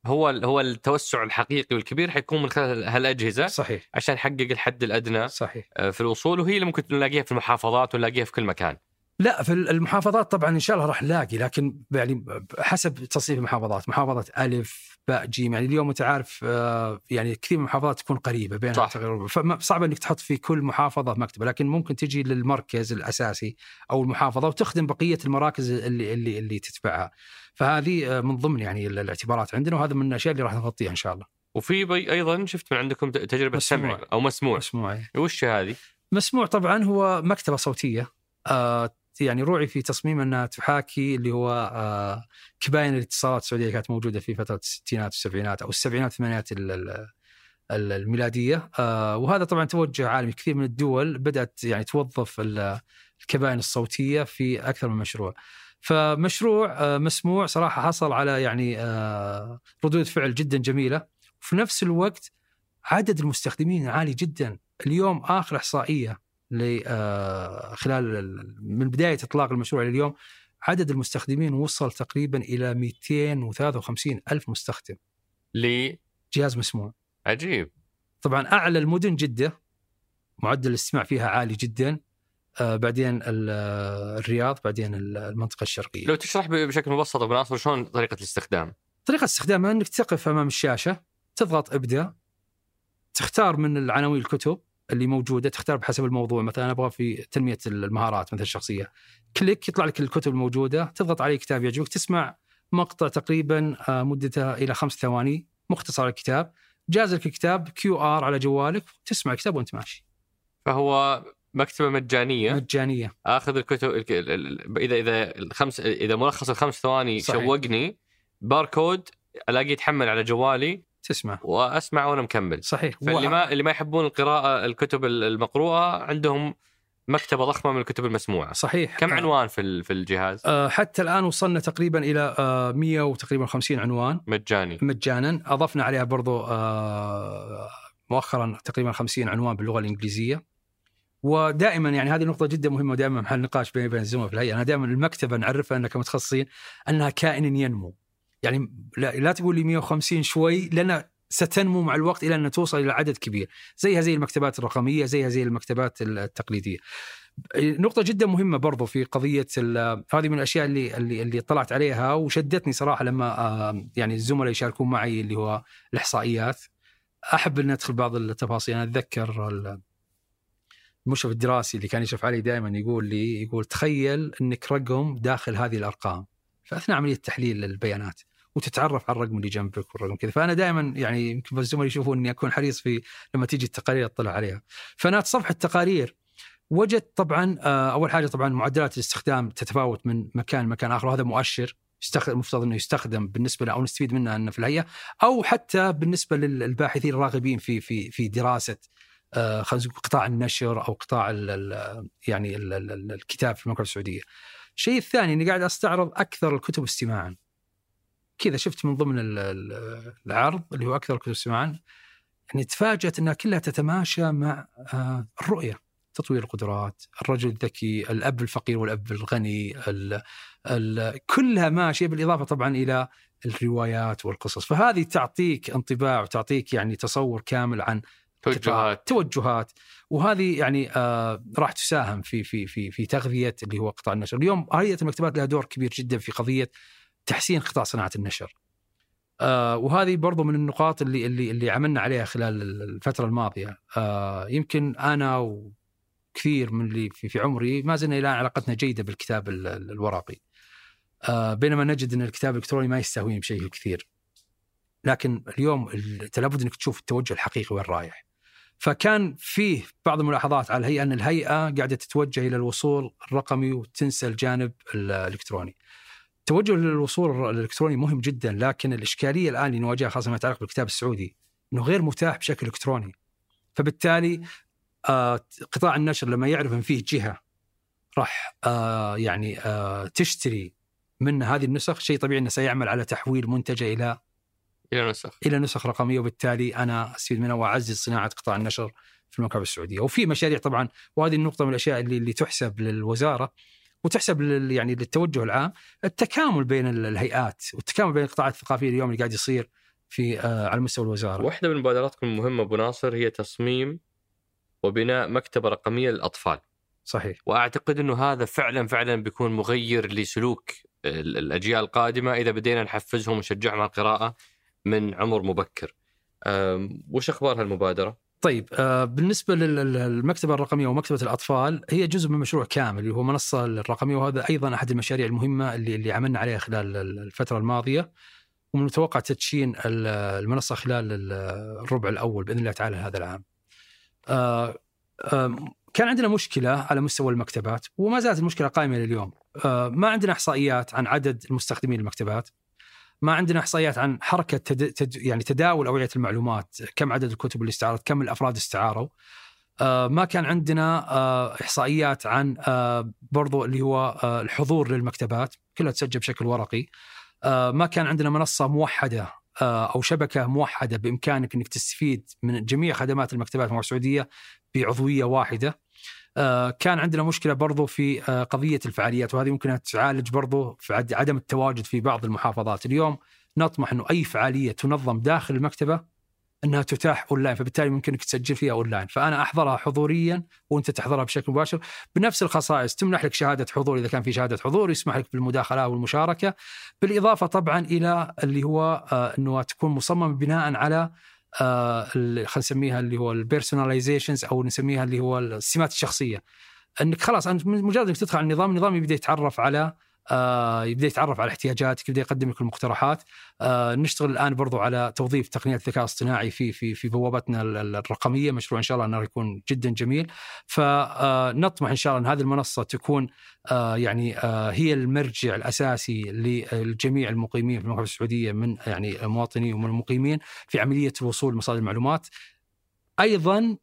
هو هو التوسع الحقيقي والكبير حيكون من خلال هالأجهزة صحيح. عشان نحقق الحد الأدنى صحيح. آه، في الوصول وهي اللي ممكن نلاقيها في المحافظات ونلاقيها في كل مكان. لا في المحافظات طبعا إن شاء الله راح نلاقي لكن يعني حسب تصنيف المحافظات محافظة ألف باء جيم يعني اليوم أنت عارف آه، يعني كثير من المحافظات تكون قريبة صح. تقريبا فصعب إنك تحط في كل محافظة مكتبة لكن ممكن تجي للمركز الأساسي أو المحافظة وتخدم بقية المراكز اللي اللي اللي تتبعها فهذه آه، من ضمن يعني ال- الاعتبارات عندنا وهذا من الأشياء اللي راح نغطيها إن شاء الله وفي أيضا شفت من عندكم تجربة مسموع. سمع أو مسموع مسموع وش هذه؟ مسموع طبعا هو مكتبة صوتية آه يعني روعي في تصميم أنها تحاكي اللي هو آه كباين الاتصالات السعودية كانت موجودة في فترة الستينات والسبعينات أو السبعينات والثمانينات ال- ال- ال- الميلادية. آه وهذا طبعا توجه عالمي. كثير من الدول بدأت يعني توظف ال- الكباين الصوتية في أكثر من مشروع. فمشروع آه، مسموع صراحة حصل على يعني ردود فعل جدا جميلة. وفي نفس الوقت عدد المستخدمين عالي جدا. اليوم آخر إحصائية خلال ال- من بداية إطلاق المشروع إلى اليوم عدد المستخدمين وصل تقريبا إلى 253 ألف مستخدم. لي جهاز مسموع. عجيب. طبعا أعلى المدن جدة معدل الاستماع فيها عالي جدا آه بعدين آه، الرياض بعدين ال- المنطقة الشرقية. لو تشرح بشكل مبسط أبو ناصر شلون طريقة الاستخدام؟ طريقة استخدامها أنك تقف أمام الشاشة تضغط إبدأ تختار من العناوين الكتب اللي موجودة تختار بحسب الموضوع. مثلا أبغى في تنمية المهارات مثلا الشخصية. كليك يطلع لك الكتب الموجودة تضغط على كتاب يعجبك تسمع مقطع تقريبا آه، مدته إلى خمس ثواني مختصر الكتاب. جاز لك الكتاب QR على جوالك تسمع الكتاب وأنت ماشي. فهو مكتبة مجانية. مجانية. آخذ الكتب ال- ال- ال- إذا إذا الخمس إذا ملخص الخمس ثواني صحيح. شوقني باركود ألاقيه يتحمل على جوالي. تسمع. وأسمع وأنا مكمل. صحيح. فاللي و- ما اللي ما يحبون القراءة الكتب ال- المقروءة عندهم مكتبة ضخمة من الكتب المسموعة. صحيح. كم آه، عنوان في في الجهاز؟ آه، حتى الآن وصلنا تقريبا إلى آه، 100 وتقريبا 50 عنوان. مجاني. مجانا. أضفنا عليها برضو آه، مؤخرا تقريبا 50 عنوان باللغة الإنجليزية. ودائما يعني هذه نقطة جدا مهمة ودائما محل نقاش بيني وبين الزملاء في الهيئة. أنا دائما المكتبة نعرفها انها كمتخصصين أنها كائن ينمو. يعني لا, لا تقول لي 150 شوي لأن ستنمو مع الوقت إلى أن توصل إلى عدد كبير. زيها زي المكتبات الرقمية زيها زي المكتبات التقليدية. نقطة جدا مهمة برضو في قضية هذه من الأشياء اللي اللي اللي طلعت عليها وشدتني صراحة لما آه، يعني الزملاء يشاركون معي اللي هو الإحصائيات. أحب أن أدخل بعض التفاصيل. أنا أتذكر ال- المشرف الدراسي اللي كان يشرف علي دائما يقول لي يقول تخيل أنك رقم داخل هذه الأرقام. فأثناء عملية تحليل البيانات. وتتعرف على الرقم اللي جنبك والرقم كذا. فأنا دائما يعني يمكن الزملاء يشوفون إني أكون حريص في لما تيجي التقارير اطلع عليها. فأنا أتصفح التقارير. وجدت طبعا آه، أول حاجة طبعا معدلات الاستخدام تتفاوت من مكان لمكان آخر. وهذا مؤشر يستخدم المفترض إنه يستخدم بالنسبة أو نستفيد منه أنه في الهيئة. أو حتى بالنسبة للباحثين الراغبين في في في دراسة آه، خلينا قطاع النشر أو قطاع ال ال يعني ال ال ال الكتاب في المملكة السعودية. الشيء الثاني إني قاعد أستعرض أكثر الكتب استماعا. كذا شفت من ضمن ال- ال- العرض اللي هو أكثر الكتب استماعا يعني تفاجأت إنها كلها تتماشى مع آه، الرؤية. تطوير القدرات، الرجل الذكي، الأب الفقير والأب الغني، ال ال كلها ماشية بالإضافة طبعا إلى الروايات والقصص، فهذه تعطيك انطباع وتعطيك يعني تصور كامل عن توجهات. توجهات. وهذه يعني آه راح تساهم في في في في تغذية اللي هو قطاع النشر، اليوم هيئه المكتبات لها دور كبير جدا في قضية تحسين قطاع صناعة النشر. آه وهذه برضو من النقاط اللي اللي اللي عملنا عليها خلال الفترة الماضية، آه يمكن أنا وكثير من اللي في, في عمري ما زلنا إلى علاقتنا جيدة بالكتاب ال- ال- الورقي. آه بينما نجد إن الكتاب الإلكتروني ما يستهويني بشيء كثير. لكن اليوم لابد إنك تشوف التوجه الحقيقي وين رايح. فكان فيه بعض الملاحظات على الهيئة أن الهيئة قاعدة تتوجه إلى الوصول الرقمي وتنسى الجانب ال- الإلكتروني. التوجه للوصول الإلكتروني مهم جدا لكن الإشكالية الآن اللي نواجهها خاصة ما يتعلق بالكتاب السعودي إنه غير متاح بشكل إلكتروني. فبالتالي آه قطاع النشر لما يعرف إن فيه جهة راح آه يعني آه تشتري من هذه النسخ شيء طبيعي إنه سيعمل على تحويل منتجة إلى إلى نسخ. إلى نسخ رقمية وبالتالي أنا أستفيد منها وأعزز صناعة قطاع النشر في المملكه السعوديه، وفي مشاريع طبعا وهذه النقطة من الأشياء اللي, اللي تحسب للوزارة. وتحسب لل يعني للتوجه العام التكامل بين ال- الهيئات والتكامل بين القطاعات الثقافية اليوم اللي قاعد يصير في آه على مستوى الوزارة. واحدة من مبادراتكم المهمة أبو ناصر هي تصميم وبناء مكتبة رقمية للأطفال صحيح وأعتقد إنه هذا فعلا فعلا بيكون مغير لسلوك ال- الأجيال القادمة إذا بدينا نحفزهم ونشجعهم على القراءة من عمر مبكر. وش أخبار هالمبادرة؟ طيب آه بالنسبة لل- لل- للمكتبة الرقمية ومكتبة الأطفال هي جزء من مشروع كامل اللي هو منصة الرقمية وهذا أيضا أحد المشاريع المهمة اللي اللي عملنا عليها خلال ال- الفترة الماضية ومن المتوقع تدشين ال- المنصة خلال ال- الربع الأول بإذن الله تعالى هذا العام. آه آه كان عندنا مشكلة على مستوى المكتبات وما زالت المشكلة قائمة لليوم. ما عندنا إحصائيات عن عدد المستخدمين المكتبات. ما عندنا احصائيات عن حركة تد... تد... يعني تداول أوعية المعلومات، كم عدد الكتب اللي استعارت، كم الأفراد استعاروا. آه، ما كان عندنا آه، إحصائيات عن آه، برضو اللي هو آه، الحضور للمكتبات كلها تسجل بشكل ورقي آه، ما كان عندنا منصة موحدة آه، أو شبكة موحدة بإمكانك إنك تستفيد من جميع خدمات المكتبات السعودية بعضوية واحدة كان عندنا مشكلة برضو في آه، قضية الفعاليات وهذه ممكن تعالج برضو في عد- عدم التواجد في بعض المحافظات. اليوم نطمح إنه أي فعالية تنظم داخل المكتبة إنها تتاح أونلاين فبالتالي ممكنك تسجل فيها أونلاين. فأنا أحضرها حضوريا وأنت تحضرها بشكل مباشر. بنفس الخصائص تمنح لك شهادة حضور إذا كان في شهادة حضور يسمح لك بالمداخلة والمشاركه بالإضافة طبعا إلى اللي هو آه، إنه تكون مصممة بناء على آه، خلينا نسميها اللي هو البيرسوناليزيشنز أو نسميها اللي هو السمات الشخصية. إنك خلاص أنت مجرد إنك تدخل على النظام النظام يبدأ يتعرف على آه يبدأ يتعرف على احتياجاتك يبدأ يقدم لك المقترحات. آه نشتغل الآن برضو على توظيف تقنيات الذكاء الاصطناعي في في في بوابتنا ال- ال- الرقمية. مشروع إن شاء الله أنه يكون جدا جميل. فنطمح إن شاء الله إن هذه المنصة تكون آه يعني آه هي المرجع الأساسي للجميع المقيمين في المملكة السعودية من يعني المواطنين ومن المقيمين في عملية الوصول لمصادر المعلومات. أيضا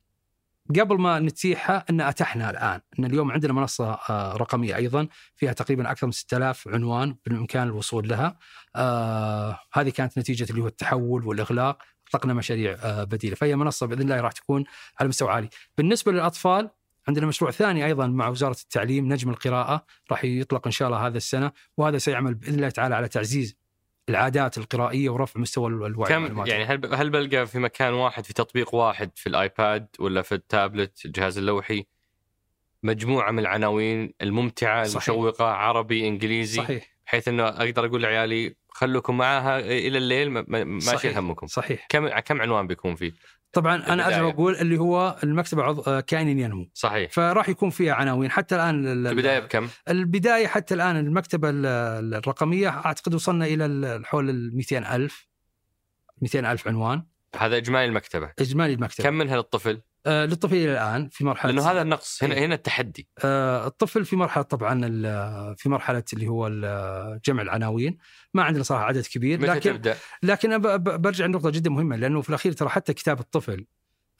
قبل ما نتيحها أن اتحنا الآن أن اليوم عندنا منصة آه، رقمية أيضا فيها تقريبا أكثر من 6000 عنوان بالإمكان الوصول لها. آه هذه كانت نتيجة اللي هو التحول والإغلاق اطلقنا مشاريع آه بديلة. فهي منصة بإذن الله راح تكون على مستوى عالي. بالنسبة للأطفال عندنا مشروع ثاني أيضا مع وزارة التعليم نجم القراءة راح يطلق إن شاء الله هذا السنة وهذا سيعمل بإذن الله تعالى على تعزيز العادات القرائية ورفع مستوى الوعي كم. يعني هل هل بلقى في مكان واحد في تطبيق واحد في الآيباد ولا في التابلت الجهاز اللوحي مجموعة من العناوين الممتعة صحيح. المشوقة عربي إنجليزي صحيح بحيث إنه أقدر أقول لعيالي خلوكم معاها إلى الليل ما-. اشيل همكم صحيح كم كم عنوان بيكون فيه؟ طبعا أنا ارجع. أقول اللي هو المكتبة عض... آه، كائن ينمو صحيح. فراح يكون فيها عناوين. حتى الآن ال- البداية بكم؟ البداية حتى الآن المكتبة ال- ال- الرقمية أعتقد وصلنا إلى ال- حول ال 200 ألف. 200 ألف عنوان. هذا إجمالي المكتبة. إجمالي المكتبة. كم منها للطفل؟ آه للطفل إلى الآن في مرحلة لأنه هذا النقص هنا إيه. هنا التحدي. آه الطفل في مرحلة طبعا في مرحلة اللي هو جمع العناوين. ما عندنا صراحة عدد كبير لكن تبدأ؟ لكن برجع لنقطة جدا مهمة لأنه في الأخير ترى حتى كتاب الطفل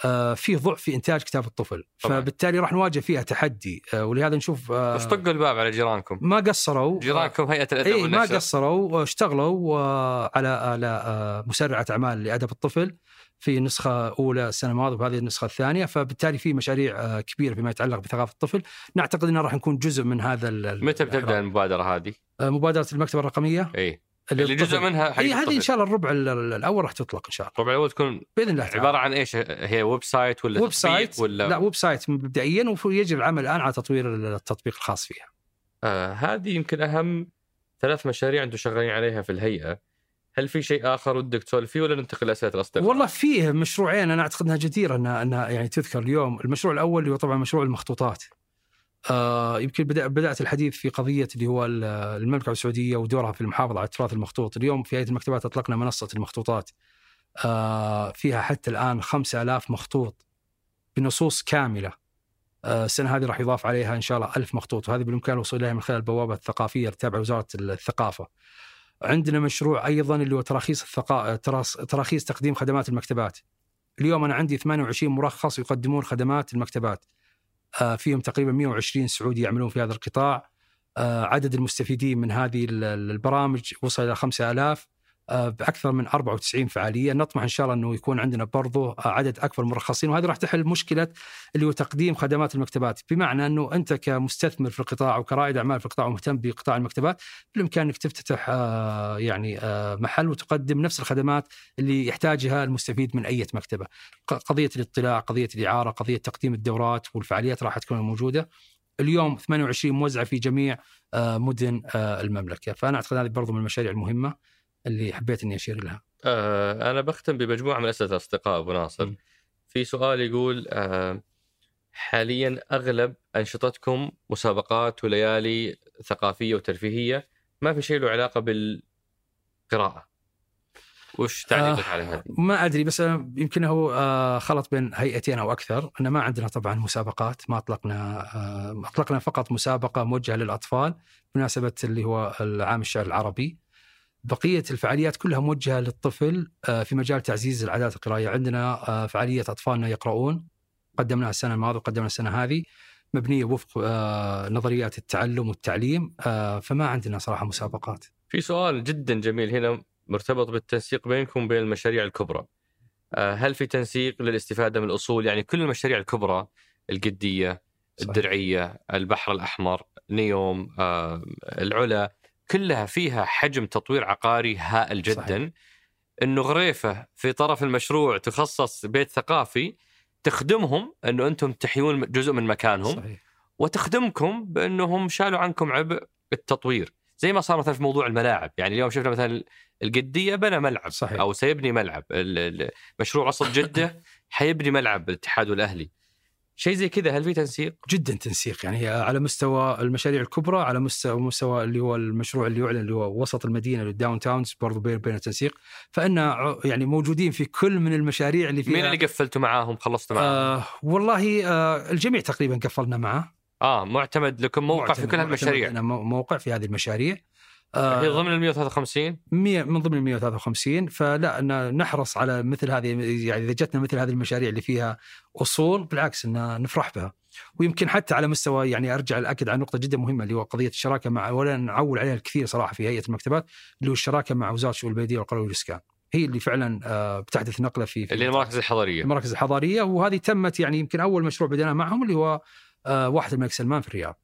آه، فيه ضعف في إنتاج كتاب الطفل. طبعاً. فبالتالي راح نواجه فيها تحدي. آه، ولهذا نشوف آه، بس طقوا الباب على جيرانكم. ما قصروا. جيرانكم هيئة الأدب اي ما قصروا اشتغلوا على على مسرعة أعمال لأدب الطفل. في نسخة أولى السنة الماضية وهذه النسخة الثانية فبالتالي في مشاريع آه، كبيرة فيما يتعلق بثقافة الطفل نعتقد أننا راح نكون جزء من هذا متى بتبدأ الإحراج. المبادرة هذه؟ آه، مبادرة المكتبة الرقمية إي اللي جزء. منها حق إي هذه إن. شاء الله الربع ال- ال- الأول راح تطلق إن شاء الله الربع الأول تكون بإذن الله تعالى عبارة عن إيش؟ هي website ولا website ولا لا website مبدئيا ويجري العمل الآن على تطوير التطبيق الخاص فيها. آه هذه يمكن أهم ثلاث مشاريع أنتم شغالين عليها في الهيئة هل في شيء آخر ودك تسولف فيه ولا ننتقل لأسئلة الأصدقاء؟ والله فيه مشروعين أنا أعتقد إنها جديرة انها إنها يعني تذكر اليوم، المشروع الأول اللي هو طبعا مشروع المخطوطات. آه يمكن بدأ بدأت الحديث في قضية اللي هو ال- المملكة السعودية ودورها في المحافظة على التراث المخطوط، اليوم في هيئه المكتبات أطلقنا منصة المخطوطات. آه فيها حتى الآن 5000 مخطوط بنصوص كاملة. آه السنة هذه راح يضاف عليها إن شاء الله 1000 مخطوط وهذه بالإمكان الوصول إليها من خلال البوابة الثقافية التابعه لوزاره الثقافة. عندنا مشروع أيضا اللي هو تراخيص الثقا... تراخيص تقديم خدمات المكتبات. اليوم أنا عندي 28 مرخص يقدمون خدمات المكتبات. آه، فيهم تقريبا 120 سعودي يعملون في هذا القطاع. آه، عدد المستفيدين من هذه ال- ال- البرامج وصل إلى 5000 آه، بأكثر من 94 فعالية، نطمح إن شاء الله إنه يكون عندنا برضو آه، عدد أكبر مرخصين وهذه راح تحل مشكلة اللي هو تقديم خدمات المكتبات، بمعنى إنه أنت كمستثمر في القطاع أو كرائد أعمال في القطاع ومهتم بقطاع المكتبات بالإمكان إنك تفتتح آه، يعني آه، محل وتقدم نفس الخدمات اللي يحتاجها المستفيد من أي مكتبة. قضية الاطلاع، قضية الإعارة، قضية تقديم الدورات والفعاليات راح تكون موجودة. اليوم 28 موزعة في جميع آه، مدن آه، المملكة، فأنا أعتقد هذه برضو من المشاريع المهمة اللي حبيت إني أشير لها. آه أنا بختم بمجموعة من أسئلة الأصدقاء أبو ناصر م. في سؤال يقول آه حاليا أغلب أنشطتكم مسابقات وليالي ثقافية وترفيهية ما في شيء له علاقة بالقراءة وش تعليقك آه، على هذه؟ ما أدري بس يمكن هو آه، خلط بين هيئتين أو أكثر، ان ما عندنا طبعا مسابقات، ما أطلقنا آه، أطلقنا فقط مسابقة موجهة للأطفال بمناسبة اللي هو العام الشعر العربي. بقية الفعاليات كلها موجهة للطفل آه، في مجال تعزيز العادات القراءيه، عندنا آه، فعالية أطفالنا يقرؤون قدمناها السنة الماضية وقدمنا السنة هذه مبنية وفق آه، نظريات التعلم والتعليم فما عندنا صراحة مسابقات في سؤال جدا جميل هنا مرتبط بالتنسيق بينكم وبين المشاريع الكبرى. هل في تنسيق للاستفادة من الأصول؟ يعني كل المشاريع الكبرى القدية،. الدرعية، البحر الأحمر، نيوم، العلا، كلها فيها حجم تطوير عقاري هائل جدا. صحيح. إنه غريفة في طرف المشروع تخصص بيت ثقافي تخدمهم إنه أنتم تحيون جزء من مكانهم صحيح وتخدمكم بإنهم شالوا عنكم عبء التطوير زي ما صار مثلا في موضوع الملاعب يعني اليوم شفنا مثلا القدية بنى ملعب صحيح. أو سيبني ملعب مشروع وسط جدة [laughs] حيبني ملعب الاتحاد والاهلي شيء زي كذا هل في تنسيق؟ جدا تنسيق يعني على مستوى المشاريع الكبرى على مستوى مستوى اللي هو المشروع اللي يعلن اللي هو وسط المدينة الداون تاونز برضو بين بين تنسيق فإن يعني موجودين في كل من المشاريع اللي فيها. مين اللي قفلتوا معاهم خلصتوا معاهم؟ آه, والله آه الجميع تقريبا قفلنا معه. آه معتمد لكم موقع في معتمد- كل معتمد هالمشاريع موقع في هذه المشاريع. هي آه ضمن ال 153 مية من ضمن ال 153 فلا نحرص على مثل هذه يعني إذا جتنا مثل هذه المشاريع اللي فيها أصول بالعكس إن نفرح بها. ويمكن حتى على مستوى يعني أرجع الأكد على نقطة جدا مهمة اللي هو قضية الشراكة مع ولا نعول عليها الكثير صراحة في هيئة المكتبات اللي هو الشراكة مع وزارة الشؤون البلدية والقروي والإسكان. هي اللي فعلا آه، بتحدث نقلة في في اللي المراكز الحضريه المراكز الحضارية وهذه تمت يعني يمكن أول مشروع بدأنا معهم اللي هو آه، واحد الملك سلمان في الرياض.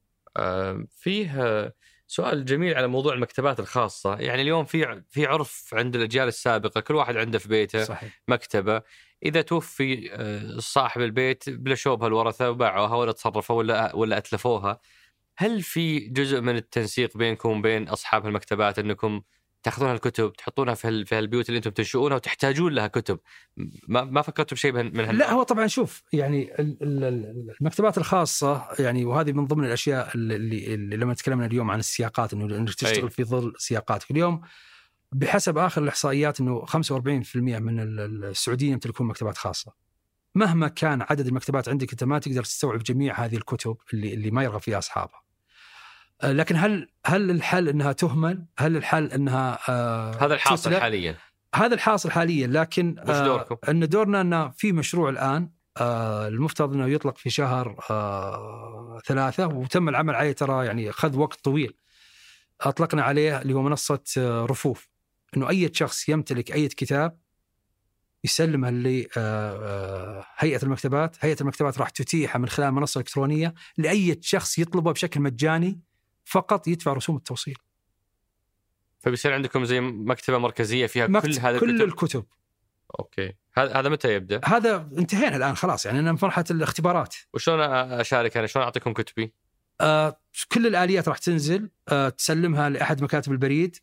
فيه سؤال جميل على موضوع المكتبات الخاصة. يعني اليوم في في عرف عند الأجيال السابقة كل واحد عنده في بيته صحيح. مكتبة. إذا توفي آه، صاحب البيت بلشوبها الورثة وباعوها ولا تصرفوا ولا ولا أتلفوها هل في جزء من التنسيق بينكم وبين أصحاب المكتبات أنكم تاخذون الكتب تحطونها في هال- في هالبيوت اللي أنتم تنشؤونها وتحتاجون لها كتب ما ما فكرتوا بشيء من هال- لا هو طبعا شوف يعني ال- ال- ال- المكتبات الخاصة يعني وهذه من ضمن الأشياء اللي, اللي لما تكلمنا اليوم عن السياقات إنه تشتغل أي. في ظل سياقاتك اليوم بحسب آخر الإحصائيات إنه 45% من ال- ال- السعوديين يمتلكون مكتبات خاصة. مهما كان عدد المكتبات عندك أنت ما تقدر تستوعب جميع هذه الكتب اللي اللي ما يرغب فيها أصحابها. آه، لكن هل هل الحل إنها تهمل؟ هل الحل إنها آه، هذا الحاصل؟ حاليا هذا الحاصل حاليا لكن وش دوركم؟ إن دورنا ان في مشروع الآن آه المفترض إنه يطلق في شهر آه ثلاثة وتم العمل عليه ترى يعني اخذ وقت طويل. أطلقنا عليه اللي هو منصة آه رفوف إنه أي شخص يمتلك أي كتاب يسلمها لهيئه هيئة المكتبات، هيئة المكتبات راح تتيحها من خلال منصة إلكترونية لأي شخص يطلبه بشكل مجاني فقط يدفع رسوم التوصيل. فبيصير عندكم زي مكتبة مركزية فيها كل مكت- هذه كل الكتب الكتب أوكي هذا هذا متى يبدأ؟ هذا انتهينا الآن خلاص يعني أنا في مرحلة الاختبارات وشلون أشارك أنا؟ شلون أعطيكم كتبي؟ آه كل الآليات راح تنزل آه تسلمها لأحد مكاتب البريد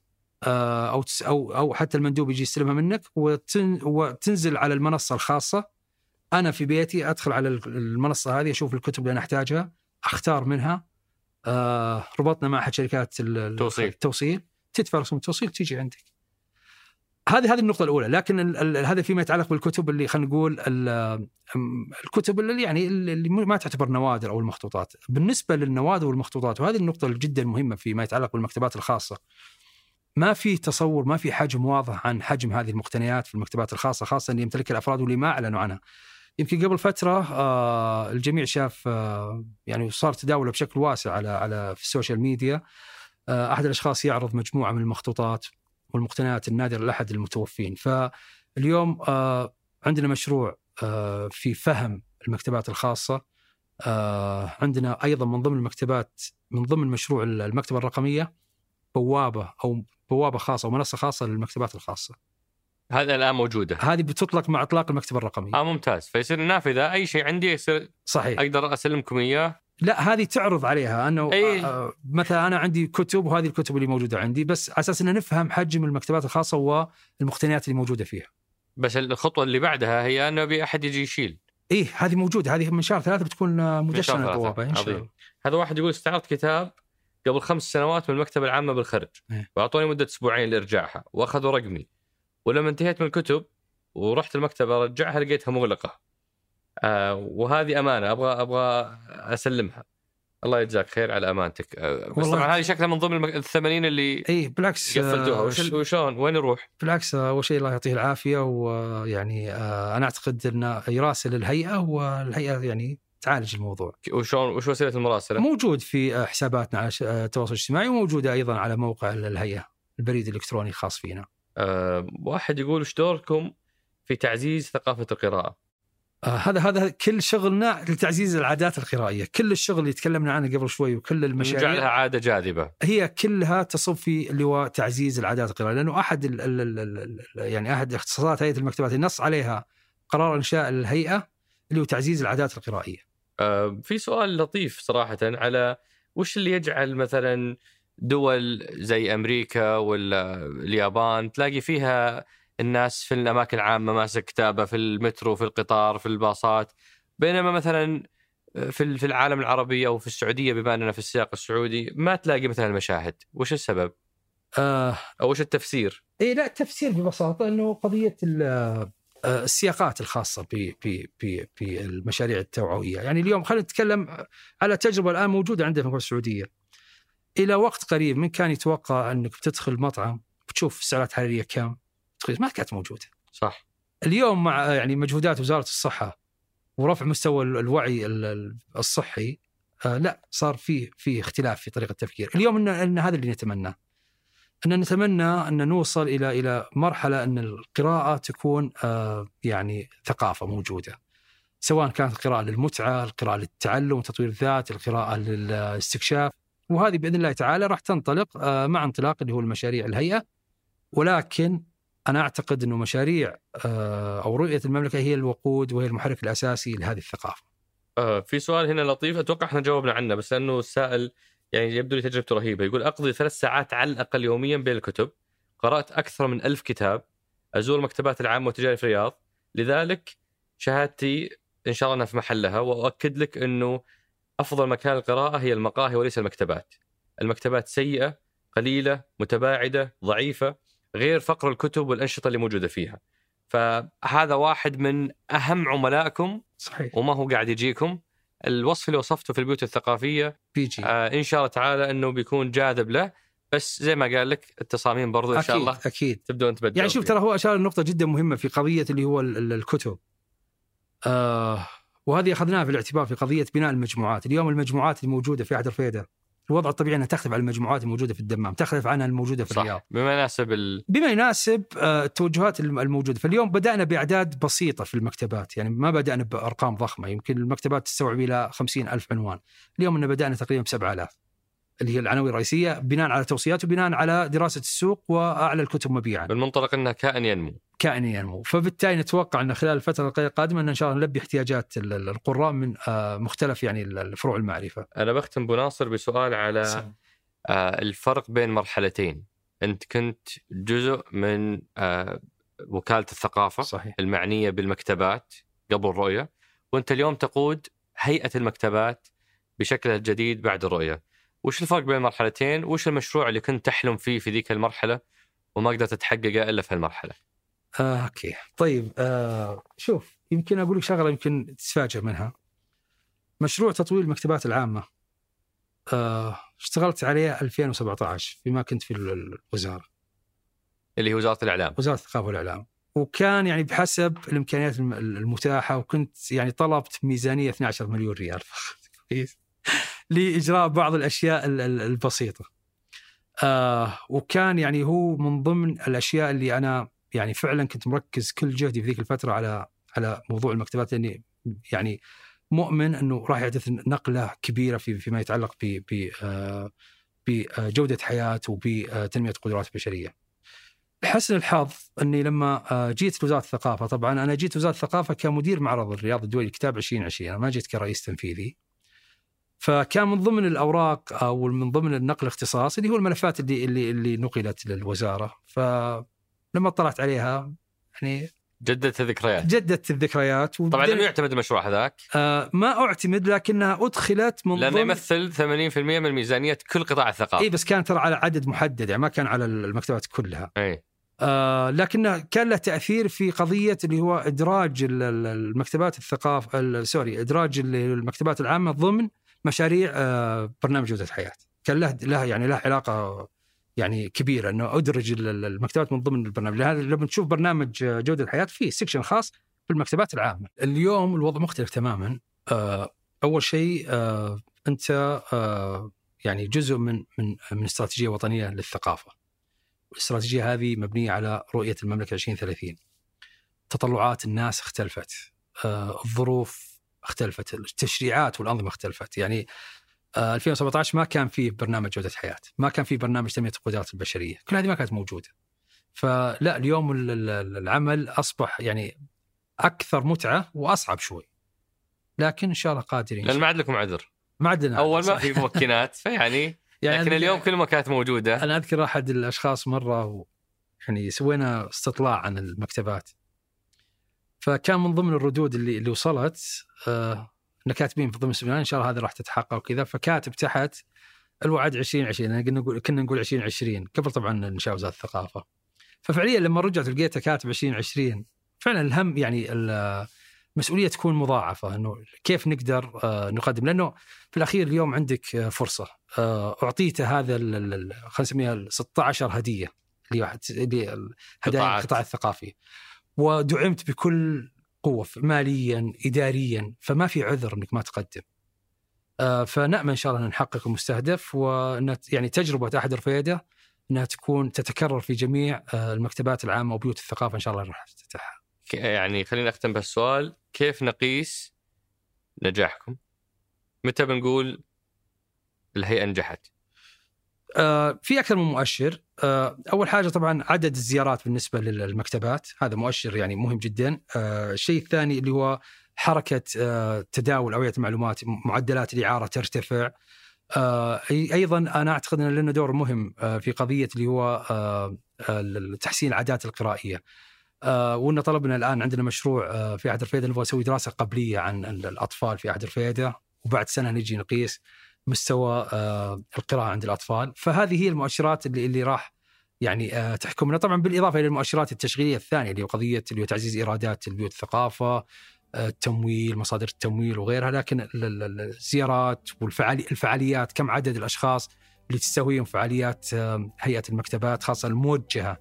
آه أو تس أو أو حتى المندوب يجي يستلمها منك وتن وتنزل على المنصة الخاصة أنا في بيتي أدخل على المنصة هذه أشوف الكتب اللي أنا أحتاجها أختار منها آه ربطنا مع أحد شركات ال- ال- توصيل. التوصيل تدفع رسوم التوصيل تيجي عندك هذه هذه النقطة الأولى، لكن ال- ال- هذا فيما يتعلق بالكتب اللي خلينا نقول ال- الكتب اللي يعني اللي ما تعتبر نوادر أو المخطوطات، بالنسبة للنوادر والمخطوطات وهذه النقطة جدا مهمة فيما يتعلق بالمكتبات الخاصة. ما في تصور ما في حجم واضح عن حجم هذه المقتنيات في المكتبات الخاصة خاصة اللي يمتلكها الأفراد واللي ما أعلنوا عنها. يمكن قبل فترة آه الجميع شاف آه يعني صار تداوله بشكل واسع على على في السوشيال ميديا. آه أحد الأشخاص يعرض مجموعة من المخطوطات والمقتنيات النادرة لأحد المتوفين. فاليوم آه عندنا مشروع آه في فهم المكتبات الخاصة. آه عندنا أيضا من ضمن المكتبات من ضمن مشروع المكتبة الرقمية بوابة أو بوابة خاصة ومنصه خاصة للمكتبات الخاصة. هذا الآن موجودة هذه بتطلق مع إطلاق المكتبه الرقميه آه ممتاز فيصير النافذة أي شيء عندي يصير صحيح أقدر أسلمكم إياه لا هذه تعرض عليها أنه أي. آه، مثلا أنا عندي كتب وهذه الكتب اللي موجودة عندي بس على أساس أن نفهم حجم المكتبات الخاصة والمقتنيات اللي موجودة فيها. بس الخطوة اللي بعدها هي أنه أبي أحد يجي يشيل إيه هذه موجودة هذه من شهر ثلاثة بتكون آه، مدشنه. البوابه إن شاء. الله. هذا واحد يقول استعرضت كتاب قبل خمس سنوات من المكتبة العامة بالخرج إيه. وأعطوني مدة أسبوعين لإرجاعها وأخذوا رقمي ولما انتهيت من الكتب ورحت المكتبه أرجعها لقيتها مغلقة آه وهذه أمانة أبغى أبغى أسلمها الله يجزاك خير على أمانتك أه، بس طبعا هذه شكلها من ضمن المك- الثمانين اللي اي بالعكس قفلتوها آه، وش وشلون وين نروح؟ بالعكس آه، أول شيء الله يعطيه العافية ويعني آه، أنا أعتقد انه يراسل الهيئة والهيئة يعني تعالج الموضوع. وشلون وش وسيلة المراسلة؟ موجود في آه، حساباتنا على آه، التواصل الاجتماعي وموجودة أيضا على موقع الهيئة البريد الإلكتروني الخاص فينا. أه واحد يقول وش دوركم في تعزيز ثقافة القراءة؟ آه، هذا هذا كل شغلنا لتعزيز العادات القراءيه، كل الشغل اللي تكلمنا عنه قبل شوي وكل نجعلها المشاريع عادة جاذبة. هي كلها تصب في اللي هو تعزيز العادات القراءيه، لأنه أحد ال ال ال ال ال يعني أحد اختصاصات هيئة المكتبات النص عليها قرار إنشاء الهيئة اللي هو تعزيز العادات القرائية. أه في سؤال لطيف صراحة على وش اللي يجعل مثلا دول زي أمريكا ولا اليابان تلاقي فيها الناس في الأماكن العامة ماسك كتابة في المترو في القطار في الباصات بينما مثلا في في العالم العربي أو في السعودية بما أننا في السياق السعودي ما تلاقي مثلا المشاهد، وش السبب؟ آه أو وش التفسير؟ إي لا التفسير ببساطة إنه قضية آه، السياقات الخاصة ب ب ب بالمشاريع التوعوية، يعني اليوم خلينا نتكلم على تجربة الآن موجودة عندنا في السعودية. إلى وقت قريب من كان يتوقع أنك بتدخل مطعم بتشوف السعرات الحرارية كم؟ ما كانت موجودة. صح اليوم مع يعني مجهودات وزارة الصحة ورفع مستوى ال- الوعي ال- ال- الصحي آه لا صار في في اختلاف في طريقة التفكير، اليوم إن, إن هذا اللي نتمناه. إن نتمنى إن نوصل إلى إلى مرحلة إن القراءة تكون آه يعني ثقافة موجودة. سواء كانت القراءة للمتعة، القراءة للتعلم وتطوير الذات، القراءة للاستكشاف، وهذه بإذن الله تعالى راح تنطلق آه مع انطلاق اللي هو المشاريع الهيئة. ولكن أنا أعتقد إنه مشاريع آه، أو رؤية المملكة هي الوقود وهي المحرك الأساسي لهذه الثقافة. آه في سؤال هنا لطيف أتوقع إحنا جاوبنا عنه بس لأنه السائل يعني يبدو لي تجربته رهيبة. يقول أقضي ثلاث ساعات على الأقل يوميا بين الكتب قرأت أكثر من ألف كتاب أزور المكتبات العامة والتجاريه في الرياض. لذلك شهادتي إن شاء الله إنها في محلها وأؤكد لك إنه أفضل مكان للقراءه هي المقاهي وليس المكتبات. المكتبات سيئة قليلة متباعدة ضعيفة غير فقر الكتب والأنشطة اللي موجودة فيها. فهذا واحد من أهم عملائكم صحيح وما هو قاعد يجيكم الوصف اللي وصفته في البيوت الثقافية بيجي آه إن شاء الله تعالى إنه بيكون جاذب له بس زي ما قال لك التصاميم برضو إن شاء الله أكيد تبدون تبدعون يعني شوف. ترى هو أشار لنقطة جدا مهمة في قضية اللي هو ال- ال- الكتب. آه وهذه أخذناها في الاعتبار في قضية بناء المجموعات، اليوم المجموعات الموجودة في عهد الرفيده الوضع الطبيعي إنها تختلف عن المجموعات الموجودة في الدمام، تختلف عنها الموجودة في الرياض. صح بما يناسب ال... بما يناسب آه، التوجهات الم- الموجودة، فاليوم بدأنا بأعداد بسيطة في المكتبات، يعني ما بدأنا بأرقام ضخمة، يمكن المكتبات تستوعب إلى خمسين ألف عنوان، اليوم إن بدأنا تقريبا ب 7000 اللي هي العناوين الرئيسية بناء على توصيات وبناء على دراسة السوق وأعلى الكتب مبيعا. من منطلق إنها كائن ينمو. كائن ينمو فبالتالي نتوقع إن خلال الفترة القادمة إن ان شاء الله نلبي احتياجات ال- ال- القراء من آه، مختلف يعني ال- الفروع المعرفة أنا بختم بناصر بسؤال على آه الفرق بين مرحلتين أنت كنت جزء من آه وكالة الثقافة صحيح المعنية بالمكتبات قبل الرؤيه وأنت اليوم تقود هيئة المكتبات بشكلها الجديد بعد الرؤيه. وش الفرق بين المرحلتين؟ وش المشروع اللي كنت تحلم فيه في ذيك المرحلة وما قدرت تحققه إلا في هالمرحلة؟ آه، أوكي. طيب آه، شوف يمكن أقول لك شغلة يمكن تتفاجئ منها. مشروع تطوير المكتبات العامة آه، اشتغلت عليه 2017 فيما كنت في ال- الوزارة. اللي هي وزارة الإعلام. وزارة الثقافة والإعلام. وكان يعني بحسب الإمكانيات الم- المتاحة وكنت يعني طلبت ميزانية 12 مليون ريال. كويس [laughs] لإجراء بعض الأشياء ال- ال- البسيطة. آه وكان يعني هو من ضمن الأشياء اللي أنا يعني فعلا كنت مركز كل جهدي في ذيك الفترة على على موضوع المكتبات لأني يعني مؤمن إنه راح يحدث نقلة كبيرة في فيما يتعلق ب ب آه، بجوده حياة وبتنميه القدرات البشرية. لحسن الحظ إني لما آه، جيت لوزارة الثقافة طبعا أنا جيت وزاره الثقافة كمدير معرض الرياض الدولي لكتاب 2020 أنا ما جيت كرئيس تنفيذي. فكان من ضمن الأوراق أو من ضمن النقل الاختصاصي اللي هو الملفات اللي اللي اللي نقلت للوزارة فلما اطلعت عليها يعني جددت الذكريات. جدت الذكريات طبعا لم يعتمد المشروع هذاك آه ما أعتمد لكنها أدخلت من لأنه يمثل 80% من ميزانية كل قطاع الثقافة. اي بس كان ترى على عدد محدد يعني ما كان على المكتبات كلها إي آه لكنه كان له تأثير في قضية اللي هو إدراج ال- ال- المكتبات الثقافه ال- sorry إدراج ال- المكتبات العامة ضمن مشاريع آه، برنامج جوده الحياة كان له له يعني له علاقة يعني كبيرة إنه أدرج ال- ال- المكتبات من ضمن البرنامج. لهذا لما تشوف برنامج جودة الحياة في section خاص بالمكتبات العامة. اليوم الوضع مختلف تماما. آه، أول شيء آه، أنت آه، يعني جزء من من من استراتيجية وطنية للثقافة. الاستراتيجية هذه مبنية على رؤية المملكة 2030 تطلعات الناس اختلفت. الظروف اختلفت. التشريعات والأنظمة اختلفت. يعني 2017 ما كان فيه برنامج جوده حياة ما كان فيه برنامج تنمية القدرات البشرية كل هذه ما كانت موجودة. فلا اليوم ال- ال- العمل أصبح يعني أكثر متعة وأصعب شوي. لكن إن شاء الله قادرين. لأن ما عاد لكم عذر. ما عندنا أول ما. في ممكنات فيعني [laughs] يعني لكن اليوم كل ما كانت موجودة. أنا أذكر أحد الأشخاص مرة و... يعني سوينا استطلاع عن المكتبات. فكان من ضمن الردود اللي اللي وصلت آه ان كاتبين في ضمن السؤال إن شاء الله هذه راح تتحقق وكذا. فكاتب تحت الوعد 2020 يعني كنا نقول كنا نقول 2020 قبل طبعا انشاء وزاره الثقافة. ففعليا لما رجعت لقيته كاتب 2020 فعلا الهم يعني ال- المسؤولية تكون مضاعفة إنه كيف نقدر آه، نقدم. لأنه في الأخير اليوم عندك آه، فرصة. آه، اعطيته هذا خلينا نسميها ال 16 هدية اللي واحد اللي ال- هدايا. القطاع الثقافي. ودعمت بكل قوة ماليا اداريا فما في عذر إنك ما تقدم. آه، فنأمل إن شاء الله أن نحقق المستهدف وان يعني تجربة احد رفيده أنها تكون تتكرر في جميع آه، المكتبات العامة وبيوت الثقافة إن شاء الله راح تفتتحها. يعني خلينا نختم بهالسؤال كيف نقيس نجاحكم؟ متى بنقول الهيئة نجحت؟ آه، في أكثر من مؤشر. آه، أول حاجة طبعا عدد الزيارات بالنسبة للمكتبات هذا مؤشر يعني مهم جدا. آه، الشيء الثاني اللي هو حركة تداول اوعيه المعلومات معدلات الإعارة ترتفع. أيضا أنا أعتقد أن لنا دور مهم في قضية اللي هو تحسين العادات القرائية. وإن طلبنا الآن عندنا مشروع في عهد الفيده نبغى نسوي دراسة قبلية عن ال- الأطفال في عهد الفيده وبعد سنة نجي نقيس. مستوى آه، القراءة عند الأطفال. فهذه هي المؤشرات اللي اللي راح يعني آه، تحكمنا. طبعا بالإضافة إلى المؤشرات التشغيلية الثانية اللي هو قضية اللي هو تعزيز إيرادات البيوت الثقافة آه، التمويل مصادر التمويل وغيرها. لكن ال- ال- ال- الزيارات والفعالي الفعاليات كم عدد الأشخاص اللي تستهويهم فعاليات هيئة المكتبات خاصة الموجهة.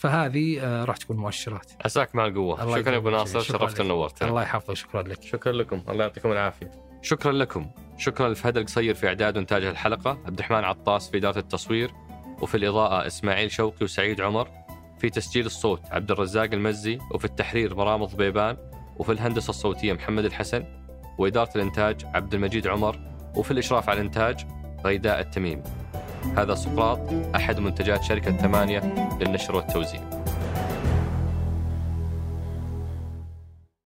فهذه راح تكون مؤشرات. عساك مع القوة. شكرا يا أبو ناصر. شرفت لك. ونورتنا الله يحفظك. شكرا لك. شكرا لكم. الله يعطيكم العافية. شكرا لكم. شكرا لفهد القصير في إعداد وإنتاج الحلقة عبد الرحمن عطاس في إدارة التصوير وفي الإضاءة إسماعيل شوقي وسعيد عمر في تسجيل الصوت عبد الرزاق المزي وفي التحرير مرامض بيبان وفي الهندسة الصوتية محمد الحسن وإدارة الإنتاج عبد المجيد عمر وفي الإشراف على الإنتاج غيداء التميمي هذا سقراط أحد منتجات شركة ثمانية للنشر والتوزيع.